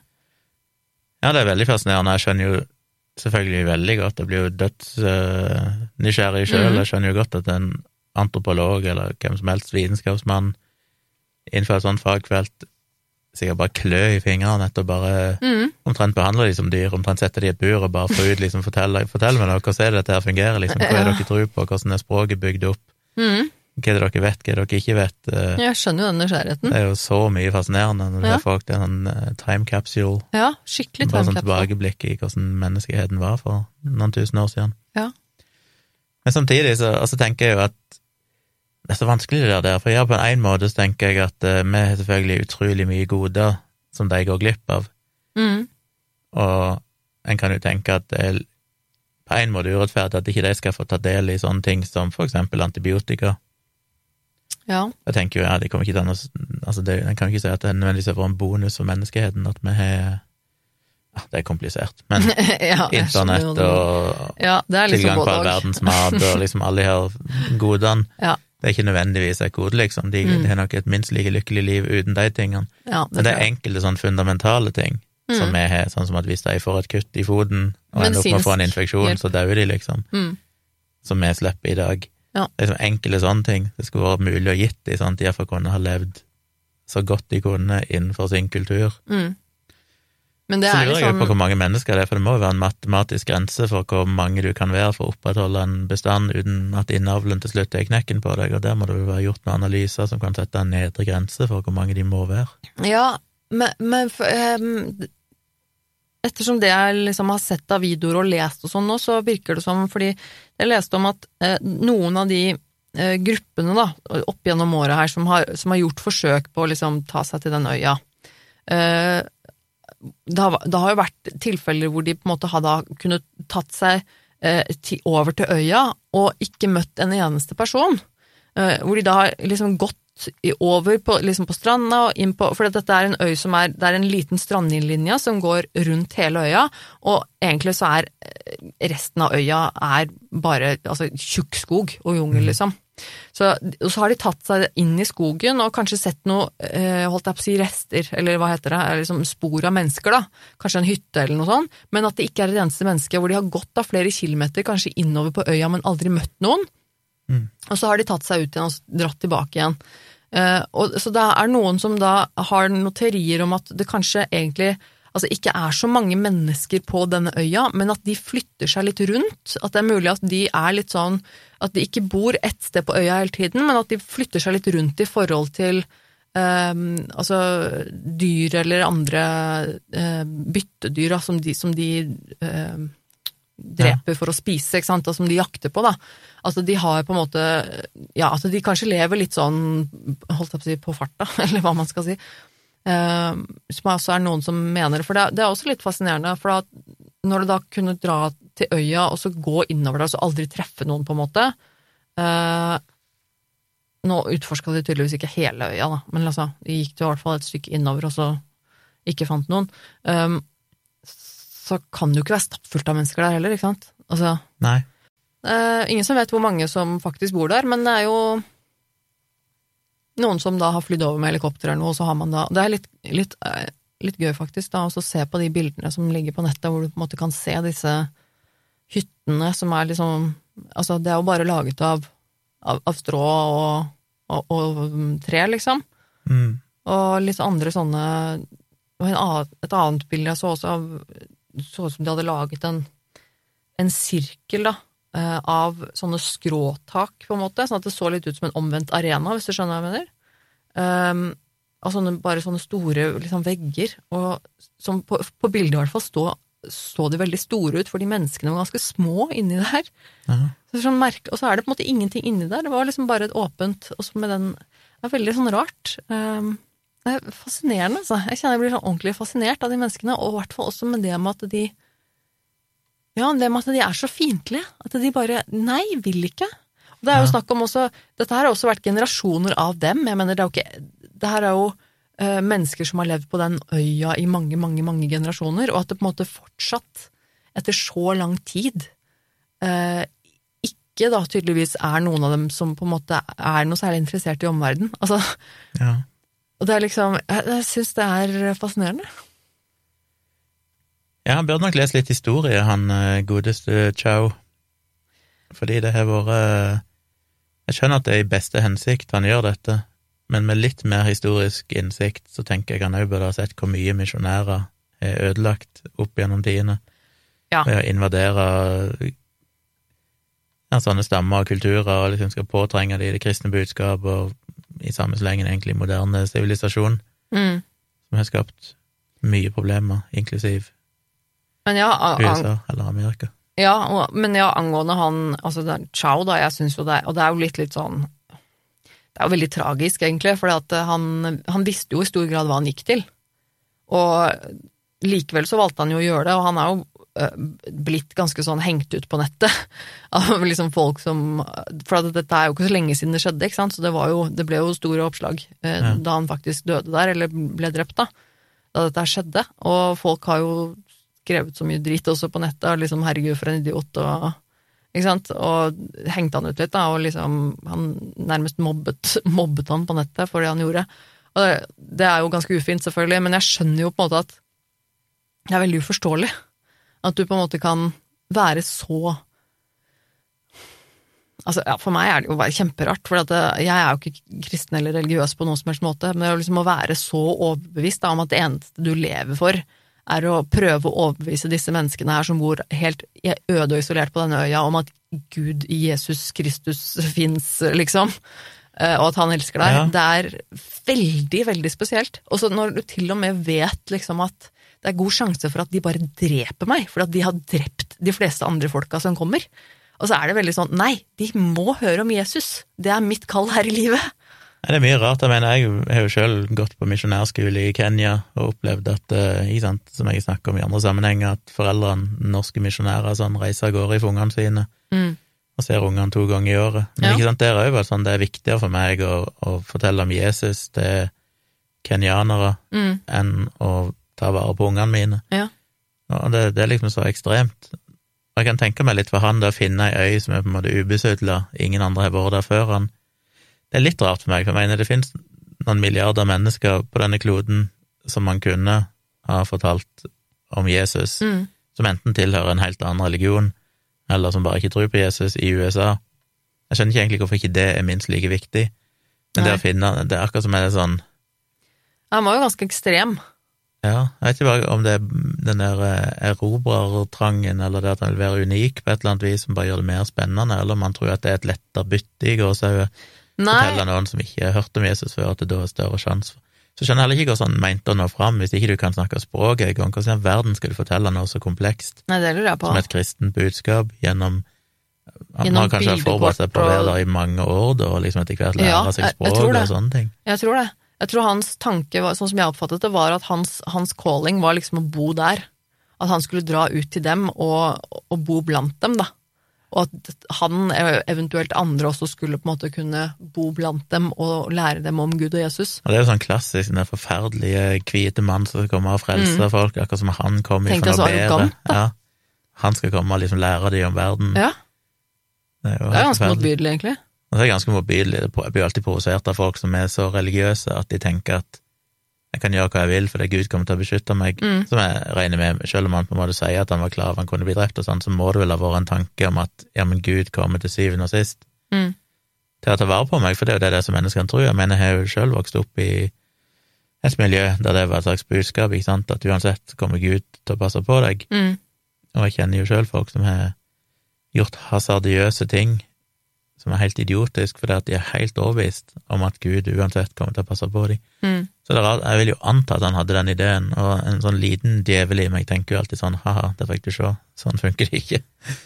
Ja, det er veldig fascinerende. Jeg skjønner jo selvfølgelig veldig godt, jeg blir jo dødsnysgjerrig sjøl. Mhm. Jeg skjønner jo godt at en antropolog eller hvem som helst vitenskapsmann innenfor et sånt fagfelt sikkert bare klø i fingrene etter å bare Mm. omtrent behandle de som dyr, omtrent sette de i et bur og bare få ut liksom, fortell, fortell meg hvordan er det dette her fungerer, liksom, hva er det dere tror på, hvordan er språket bygd opp, Mm. hva er det dere vet, hva er det dere ikke vet, Eh, Jeg skjønner jo den nysgjerrigheten. det er jo så mye fascinerende når det Ja. folk, til en eh, time capsule, Ja, skikkelig bare sånn tilbakeblikk i hvordan menneskeheten var for noen tusen år siden. Ja. Men samtidig så altså, tenker jeg jo at det er så vanskelig det der, for ja, på en måte så tenker jeg at eh, vi har selvfølgelig utrolig mye goder som de går glipp av, Mm. og en kan jo tenke at det er på en måte urettferdig at ikke de skal få ta del i sånne ting som for eksempel antibiotika. Ja. Jeg tenker jo, ja, de kommer ikke til å altså det, En kan jo ikke si at det nødvendigvis er en bonus for menneskeheten at vi har ja, Det er komplisert, men ja, internett og Ja, er liksom tilgang på all verdens mat og liksom alle de her godene Ja. Det er ikke nødvendigvis et gode, liksom. De, Mm. har nok et minst like lykkelig liv uten de tingene. Ja, Men det er enkelte sånn fundamentale ting som Mm. vi har, sånn som at hvis de får et kutt i foten og ender opp med å få en infeksjon, hjelp. så dauer de, liksom. Mm. Som vi slipper i dag. Ja. Det er sånn enkle sånne ting. Det skulle vært mulig å gitt dem, sånn at de iallfall kunne ha levd så godt de kunne innenfor sin kultur. Mm. Men det Så er lurer jeg liksom på hvor mange mennesker det er, for det må jo være en matematisk grense for hvor mange du kan være for å opprettholde en bestand uten at innavlen til slutt er knekken på deg, og der må det jo være gjort noen analyser som kan sette en nedre grense for hvor mange de må være. Ja, men, men for, um, ettersom det jeg liksom har sett av videoer og lest og sånn nå, så virker det som Fordi jeg leste om at uh, noen av de uh, gruppene da, opp gjennom året her som har, som har gjort forsøk på å liksom ta seg til den øya eh, det, har, det har jo vært tilfeller hvor de på en måte har da kunnet tatt seg eh, til, over til øya og ikke møtt en eneste person. Eh, hvor de da har liksom gått i, over på, liksom på stranda og inn på For dette er en øy som er Det er en liten strandlinje som går rundt hele øya, og egentlig så er eh, resten av øya er bare altså, tjukk skog og jungel, liksom. Så, og så har de tatt seg inn i skogen og kanskje sett noe, eh, holdt jeg på å si, rester, eller hva heter det, liksom spor av mennesker, da. Kanskje en hytte eller noe sånt, men at det ikke er et eneste menneske, hvor de har gått av flere kilometer, kanskje innover på øya, men aldri møtt noen. Mm. Og så har de tatt seg ut igjen og dratt tilbake igjen. Eh, og, så det er noen som da har noen teorier om at det kanskje egentlig altså ikke er så mange mennesker på denne øya, men at de flytter seg litt rundt. At det er mulig at de er litt sånn At de ikke bor ett sted på øya hele tiden, men at de flytter seg litt rundt i forhold til um, altså dyr eller andre uh, byttedyr da, som de, som de uh, dreper for å spise, ikke sant, og som de jakter på, da. Altså de har på en måte Ja, altså de kanskje lever litt sånn, holdt jeg på å si, på farta, eller hva man skal si. Uh, som også er noen som mener For det, er også litt fascinerende, for når du da kunne dra til øya og så gå innover der og så aldri treffe noen, på en måte uh, Nå utforska de tydeligvis ikke hele øya, da, men altså, de gikk i hvert fall et stykke innover og så ikke fant noen. Um, så kan det jo ikke være stappfullt av mennesker der heller, ikke sant? Altså, Nei. uh, ingen som vet hvor mange som faktisk bor der, men det er jo noen som da har flydd over med helikopter eller noe, og så har man da Det er litt, litt, eh, litt gøy, faktisk, da, å se på de bildene som ligger på nettet, hvor du på en måte kan se disse hyttene som er liksom Altså, det er jo bare laget av, av, av strå og, og, og, tre, liksom. Mm. Og litt andre sånne Et annet bilde jeg så også Så ut som de hadde laget en, en sirkel, da, av sånne skråtak, på en måte, sånn at det så litt ut som en omvendt arena, hvis du skjønner hva jeg mener. Um, av sånne, bare sånne store liksom, vegger, og som på, på bildet i hvert fall stå, så de veldig store ut, fordi menneskene var ganske små inni der. Ja. Så sånn merke, og så er det på en måte ingenting inni der, det var liksom bare et åpent, og så med den Det er veldig sånn rart. Um, det er fascinerende, altså. Jeg kjenner jeg blir sånn ordentlig fascinert av de menneskene, og i hvert fall også med det med at de ja, det med at de er så fiendtlige. At de bare Nei, vil ikke. Og det er jo Ja. snakk om også Dette her har også vært generasjoner av dem. Jeg mener, det er jo ikke Det her er jo eh, mennesker som har levd på den øya i mange, mange, mange generasjoner, og at det på en måte fortsatt, etter så lang tid, eh, ikke da tydeligvis er noen av dem som på en måte er noe særlig interessert i omverdenen. Altså, ja. og det er liksom Jeg, jeg syns det er fascinerende. Ja, han burde nok lese litt historie, han eh, godeste Chow. Fordi det har vært eh, Jeg skjønner at det er i beste hensikt han gjør dette, men med litt mer historisk innsikt så tenker jeg han òg burde ha sett hvor mye misjonærer er ødelagt opp gjennom tidene. Ja. Ved å invadere ja, sånne stammer og kulturer og liksom skal påtrenge de det kristne budskap, og i samme slengen egentlig moderne sivilisasjon, Mm. som har skapt mye problemer, inklusiv Men ja, USA eller Amerika. Ja, og, men ja, angående han altså det er Chow, da, jeg syns jo det Og det er jo litt, litt sånn Det er jo veldig tragisk, egentlig, for han, han visste jo i stor grad hva han gikk til. Og likevel så valgte han jo å gjøre det, og han er jo øh, blitt ganske sånn hengt ut på nettet av liksom folk som For dette er jo ikke så lenge siden det skjedde, ikke sant, så det, var jo, det ble jo store oppslag eh, Ja. da han faktisk døde der, eller ble drept, da. Da dette skjedde. Og folk har jo skrevet så mye dritt også på nettet, og liksom 'herregud, for en idiot', og ikke sant, og hengte han ut litt, da, og liksom han nærmest mobbet, mobbet han på nettet for det han gjorde. Og det, det er jo ganske ufint, selvfølgelig, men jeg skjønner jo på en måte at det er veldig uforståelig at du på en måte kan være så Altså, ja, For meg er det jo kjemperart, for det- jeg er jo ikke kristen eller religiøs på noen som helst måte, men liksom å være så overbevist da, om at det eneste du lever for, er å prøve å overbevise disse menneskene her som bor helt øde og isolert på denne øya, om at Gud, Jesus Kristus, fins, liksom. Eh, og at han elsker deg. Ja. Det er veldig, veldig spesielt. Og så når du til og med vet liksom at det er god sjanse for at de bare dreper meg, for at de har drept de fleste andre folka som kommer. Og så er det veldig sånn nei, de må høre om Jesus. Det er mitt kall her i livet. Det er mye rart. Jeg mener, jeg har jo selv gått på misjonærskole i Kenya og opplevd at, eh, ikke sant, som jeg snakker om i andre sammenhenger, at foreldrene, norske misjonærer, sånn, reiser av gårde for ungene sine Mm. og ser ungene to ganger i året. Men Ja. ikke sant, der er jo sånn, det er viktigere for meg å, å fortelle om Jesus til kenyanere Mm. enn å ta vare på ungene mine. Ja. Og det, det er liksom så ekstremt. Jeg kan tenke meg litt for han det å finne ei øy som er på en måte ubesudla, ingen andre har vært der før han. Det er litt rart for meg, for jeg mener det finnes noen milliarder mennesker på denne kloden som man kunne ha fortalt om Jesus, Mm. som enten tilhører en helt annen religion, eller som bare ikke tror på Jesus i USA. Jeg skjønner ikke egentlig hvorfor ikke det er minst like viktig, men det å finne Det er akkurat som er det sånn Han var jo ganske ekstrem. Ja, jeg vet ikke bare om det er den der eh, erobrertrangen, eller det at han vil være unik på et eller annet vis, som bare gjør det mer spennende, eller om man tror at det er et lettere bytte i gåsehudet. Nei, fortelle noen som ikke hørte om Jesus før, at det da er større sjanse for Så skjønner jeg heller ikke hvordan han mente å nå fram, hvis ikke du kan snakke språket engang. Hvordan i verden skal du fortelle noe så komplekst nei, som et kristent budskap gjennom Gjennom har kanskje forberedt seg på å være der i mange år, da, og liksom etter hvert lære Ja, seg språket og sånne ting. Jeg tror det. Jeg tror hans tanke, var, sånn som jeg oppfattet det, var at hans, hans calling var liksom å bo der. At han skulle dra ut til dem og, og bo blant dem, da. Og at han, eh, eventuelt andre, også skulle på en måte kunne bo blant dem og lære dem om Gud og Jesus. Og det er jo sånn klassisk, den forferdelige hvite mann som kommer og og mm. folk, akkurat som han. Tenk ifra noe bedre. Ja. Han skal komme og liksom lære dem om verden. Ja, Det er jo det er ganske motbydelig, egentlig. Det er ganske motbydelig. Jeg blir alltid provosert av folk som er så religiøse at de tenker at jeg kan gjøre hva jeg vil fordi Gud kommer til å beskytte meg. Mm. Som jeg regner med, selv om han på en måte sier at han var klar over han kunne bli drept og sånn, så må det vel ha vært en tanke om at ja, men Gud kommer til syvende og sist Mm. til å ta vare på meg, for det er jo det det som menneskene tror. Jeg mener, jeg har jo selv vokst opp i et miljø der det var et slags budskap, ikke sant, at uansett kommer Gud til å passe på deg. Mm. Og jeg kjenner jo selv folk som har gjort hasardiøse ting som er helt idiotisk, fordi at de er helt overbevist om at Gud uansett kommer til å passe på dem. Mm. Så det er rart, jeg vil jo anta at han hadde den ideen, og en sånn liten djevel i meg tenker jo alltid sånn ha-ha, det fikk du se, sånn funker det ikke.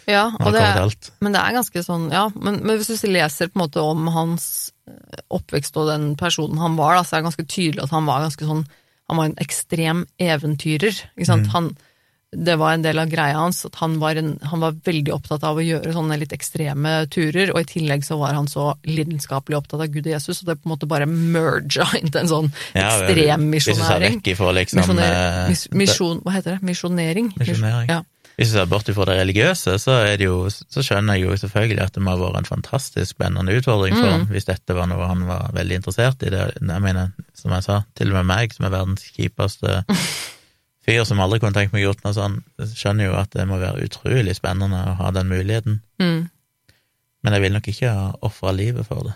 Ja, det, kommet. Men det er ganske sånn, ja. Men, men hvis du leser på en måte om hans eh, oppvekst og den personen han var, da, så er det ganske tydelig at han var ganske sånn Han var en ekstrem eventyrer. Ikke sant? Mm. Han, det var en del av greia hans at han var, en, han var veldig opptatt av å gjøre sånne litt ekstreme turer, og i tillegg så var han så lidenskapelig opptatt av Gud og Jesus, og det på en måte bare merga til en sånn ekstrem misjonæring. misjonering. vekk ifra liksom Misjoner, eh, mis, misjon, hva heter det? Misjonering? Misjonering. Ja. Hvis du ser bort fra det religiøse, så, er det jo, så skjønner jeg jo selvfølgelig at det må ha vært en fantastisk spennende utfordring for Mm. ham, hvis dette var noe han var veldig interessert i. Det, jeg mener, som jeg sa, til og med meg, som er verdens kjipeste fyr som aldri kunne tenkt meg gjort noe sånn, skjønner jo at det må være utrolig spennende å ha den muligheten. Mm. Men jeg vil nok ikke ha ofra livet for det.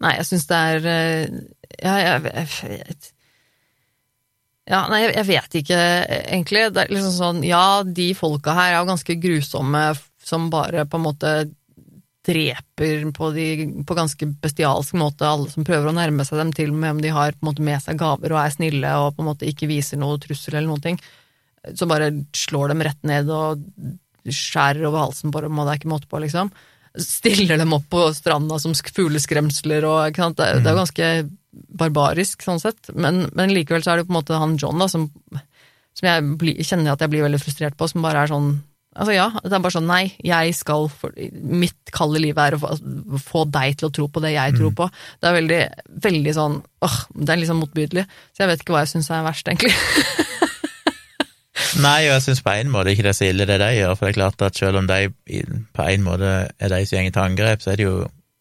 Nei, jeg syns det er eh, Ja, jeg, jeg, jeg Ja, nei, jeg, jeg vet ikke, egentlig. Det er liksom sånn Ja, de folka her er jo ganske grusomme, som bare på en måte dreper på, de, på ganske bestialsk måte alle som prøver å nærme seg dem, til og med om de har måte med seg gaver og er snille og på en måte ikke viser noe trussel eller noen ting. Så bare slår dem rett ned og skjærer over halsen på dem, og det er ikke måte på, liksom stiller dem opp på stranda som sk- fugleskremsler og ikke sant? Det, det er jo ganske barbarisk sånn sett, men, men likevel så er det på en måte han John da, som, som jeg bli, kjenner at jeg blir veldig frustrert på, som bare er sånn Altså ja, det er bare sånn nei, jeg skal for, Mitt kalde liv er å få, få deg til å tro på det jeg tror på. Det er veldig, veldig sånn åh, det er sånn motbydelig. Så jeg vet ikke hva jeg syns er verst, egentlig. Nei, og jeg syns på en måte ikke det er så ille det de gjør, for det er klart at selv om de på en måte er de som går til angrep, så er det jo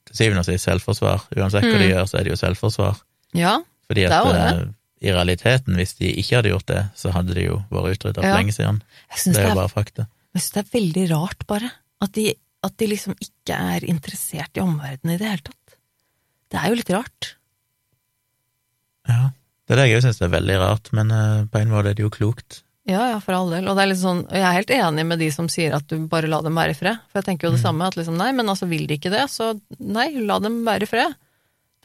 til syvende og sist selvforsvar. Uansett hva de Mm. gjør, så er det jo selvforsvar. Ja, Fordi Det at er jo det i realiteten, hvis de ikke hadde gjort det, så hadde de jo vært utrydda for Ja. lenge siden. Det det, er jo bare fakta. Jeg synes det er veldig rart, bare. At de, at de liksom ikke er interessert i omverdenen i det hele tatt. Det er jo litt rart. Ja. Det er det jeg òg syns er veldig rart, men eh, på en måte er det jo klokt. Ja, ja, for all del. Og det er litt sånn, jeg er helt enig med de som sier at du bare la dem være i fred. For jeg tenker jo det Mm. samme, at liksom nei, men altså vil de ikke det, så nei, la dem være i fred.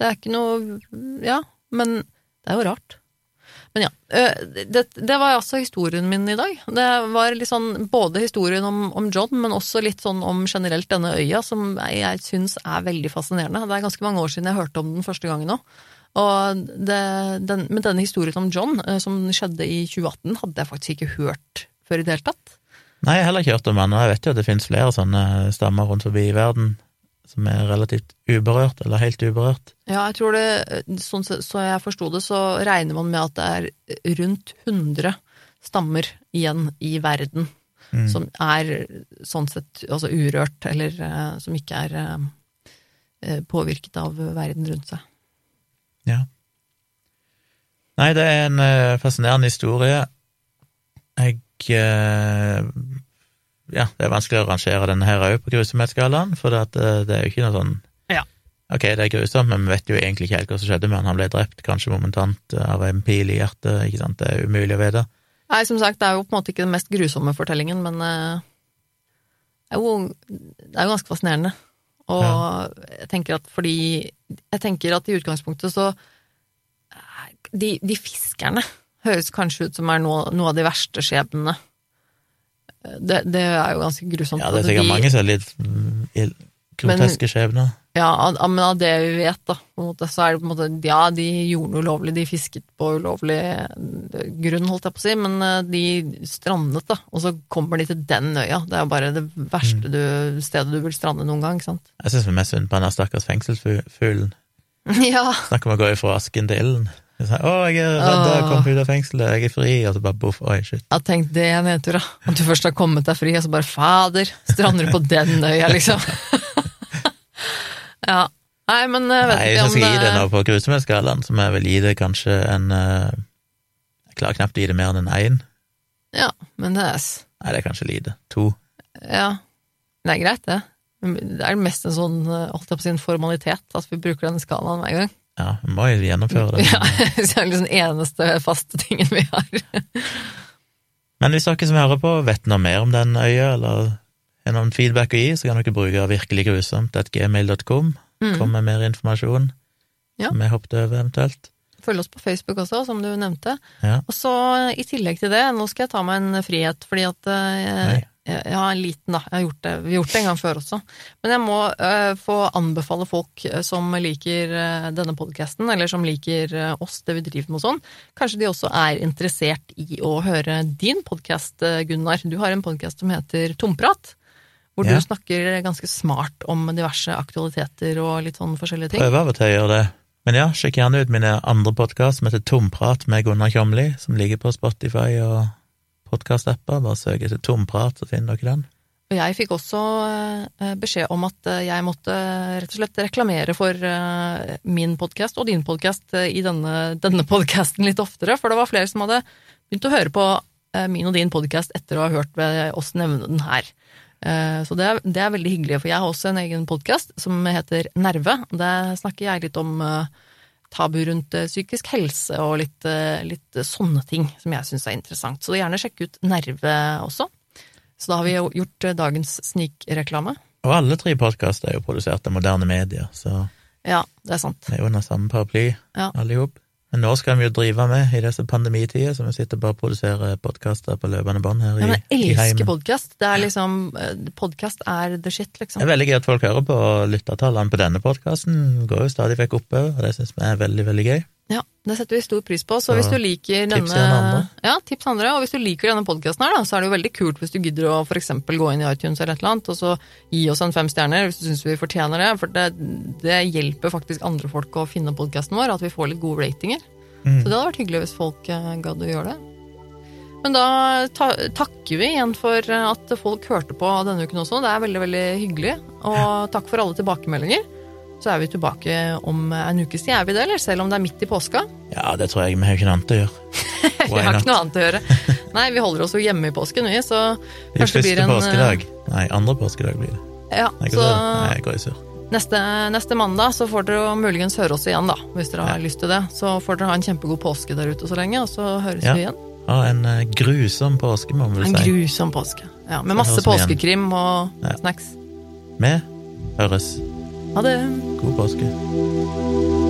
Det er ikke noe Ja, men det er jo rart. Men ja. øh, Det, det var altså historien min i dag. Det var litt sånn både historien om, om John, men også litt sånn om generelt denne øya, som jeg, jeg syns er veldig fascinerende. Det er ganske mange år siden jeg hørte om den første gangen nå. Og det, den, men denne historien om John, eh, som skjedde i 2018, hadde jeg faktisk ikke hørt før i det hele tatt. Nei, jeg har heller ikke hørt om han, og jeg vet jo at det finnes flere sånne stammer rundt forbi i verden som er relativt uberørt, eller helt uberørt. Ja, jeg tror det, sånn så jeg forsto det, så regner man med at det er rundt 100 stammer igjen i verden Mm. som er sånn sett altså urørt, eller eh, som ikke er eh, eh, påvirket av verden rundt seg. Ja. Nei, det er en fascinerende historie. Jeg Ja, det er vanskelig å rangere denne her òg på grusomhetsskalaen, for det, at, eh, det er jo ikke noe sånn Ja. Ok, det er grusomt, men vi vet jo egentlig ikke helt hva som skjedde med han. Han ble drept kanskje momentant av en pil i hjertet, ikke sant, det er umulig å vite. Nei, som sagt, det er jo på en måte ikke den mest grusomme fortellingen, men eh, det er jo, det er jo ganske fascinerende. Og jeg tenker at fordi Jeg tenker at i utgangspunktet så eh, De, de fiskerne høres kanskje ut som er noe, noe av de verste skjebnene. Det, det er jo ganske grusomt. Ja, det er sikkert de- mange som er litt mm, groteske skjebner. Ja, men av det vi vet, da, måte, så er det på en måte Ja, de gjorde noe ulovlig, de fisket på ulovlig eh, grunn, holdt jeg på å si, men eh, de strandet, da. Og så kommer de til den øya. Det er jo bare det verste du, stedet du vil strande noen gang, ikke sant. Jeg syns mest synd på den stakkars fengselsfuglen. Ja. Snakker om å gå ifra asken til ilden. Sånn, 'Å, jeg er redd, jeg kom ut av fengselet, jeg er fri', og så bare boff, oi, shit. Jeg tenk det nedtur, da. At du først har kommet deg fri, og så bare fader, strander du på den øya, liksom. ja. Nei, men jeg vet Nei, ikke jeg skal gi det noe nå på grusomhetsskalaen, som jeg vil gi det kanskje en eh, Jeg klarer knapt å gi det mer enn en én. Ja, men det er Nei, det er kanskje lite. To. Ja, det er greit, det. Det er mest en sånn, eh, holdt jeg på å si, en formalitet at vi bruker denne skalaen hver gang. Ja, vi må jo gjennomføre det. Ja, det er liksom den eneste faste tingen vi har. Men hvis dere som hører på, vet noe mer om den øya, eller har noen feedback å gi, så kan dere bruke virkelig grusomt at gmail.com. Mm. Kom med mer informasjon Ja. som vi hoppet over, eventuelt. Følg oss på Facebook også, som du nevnte. Ja. Og så i tillegg til det, nå skal jeg ta meg en frihet, fordi at eh, Har en liten, da. Jeg har gjort det, vi har gjort det en gang før også. Men jeg må uh, få anbefale folk eh, som liker uh, denne podkasten, eller som liker uh, oss, det vi driver med og sånn. Kanskje de også er interessert i å høre din podkast, Gunnar. Du har en podkast som heter Tomprat. Hvor Ja. du snakker ganske smart om diverse aktualiteter og litt sånn forskjellige ting. Prøver av og til å gjøre det. Men ja, sjekk gjerne ut mine andre podkast som heter Tomprat med Gunnar Kjomli, som ligger på Spotify og podkast-apper. Bare søk etter Tomprat, så finner dere den. Og jeg fikk også eh, beskjed om at eh, jeg måtte rett og slett reklamere for eh, min podkast og din podkast i denne, denne podkasten litt oftere, for det var flere som hadde begynt å høre på eh, min og din podkast etter å ha hørt oss nevne den her. Eh, Så det er, det er veldig hyggelig, for jeg har også en egen podkast som heter Nerve. Der snakker jeg litt om eh, tabu rundt eh, psykisk helse og litt, eh, litt sånne ting som jeg syns er interessant. Så gjerne sjekk ut Nerve også. Så da har vi jo gjort eh, dagens snikreklame. Og alle tre podkaster er jo produsert av moderne medier, så Ja, det er sant. det er jo under samme paraply, Ja. alle i hop. Men nå skal vi jo drive med i disse pandemitider, så vi sitter bare og produserer podkaster på løpende bånd her Ja, i, men jeg elsker podkast. Det liksom Podkast er the shit, liksom. Det er veldig gøy at folk hører på, og lyttertallene på denne podkasten går jo stadig vekk oppover, og det syns vi er veldig, veldig gøy. Ja, det setter vi stor pris på. Så hvis du liker denne tips andre. Ja, tips andre. Og hvis du liker denne podkasten her, da, så er det jo veldig kult hvis du gidder å for eksempel gå inn i iTunes eller et eller annet, og så gi oss en fem stjerner hvis du syns vi fortjener det. For det, det hjelper faktisk andre folk å finne podkasten vår, at vi får litt gode ratinger. Mm. Så det hadde vært hyggelig hvis folk eh, gadd å gjøre det. Men da ta takker vi igjen for eh, at folk hørte på denne uken også. Det er veldig, veldig hyggelig. Og takk for alle tilbakemeldinger. Så er vi tilbake om en ukes tid, er vi det, eller? Selv om det er midt i påska? Ja, det tror jeg. Vi har ikke noe annet å gjøre. Vi har ikke noe annet å gjøre. Nei, vi holder oss jo hjemme i påsken, vi, så Det kanskje det blir første påskedag. Nei, andre påskedag blir det. Ja, Nei, så? Nei, jeg går i surr. neste, neste mandag så får dere muligens høre oss igjen, da. Hvis dere har Ja. lyst til det. Så får dere ha en kjempegod påske der ute så lenge, og så høres Ja. vi igjen. Ha en eh, grusom påske, må vi En vel si. grusom påske. Ja, med Så masse påskekrim og Ja. snacks. Vi høres. Ha det. God påske.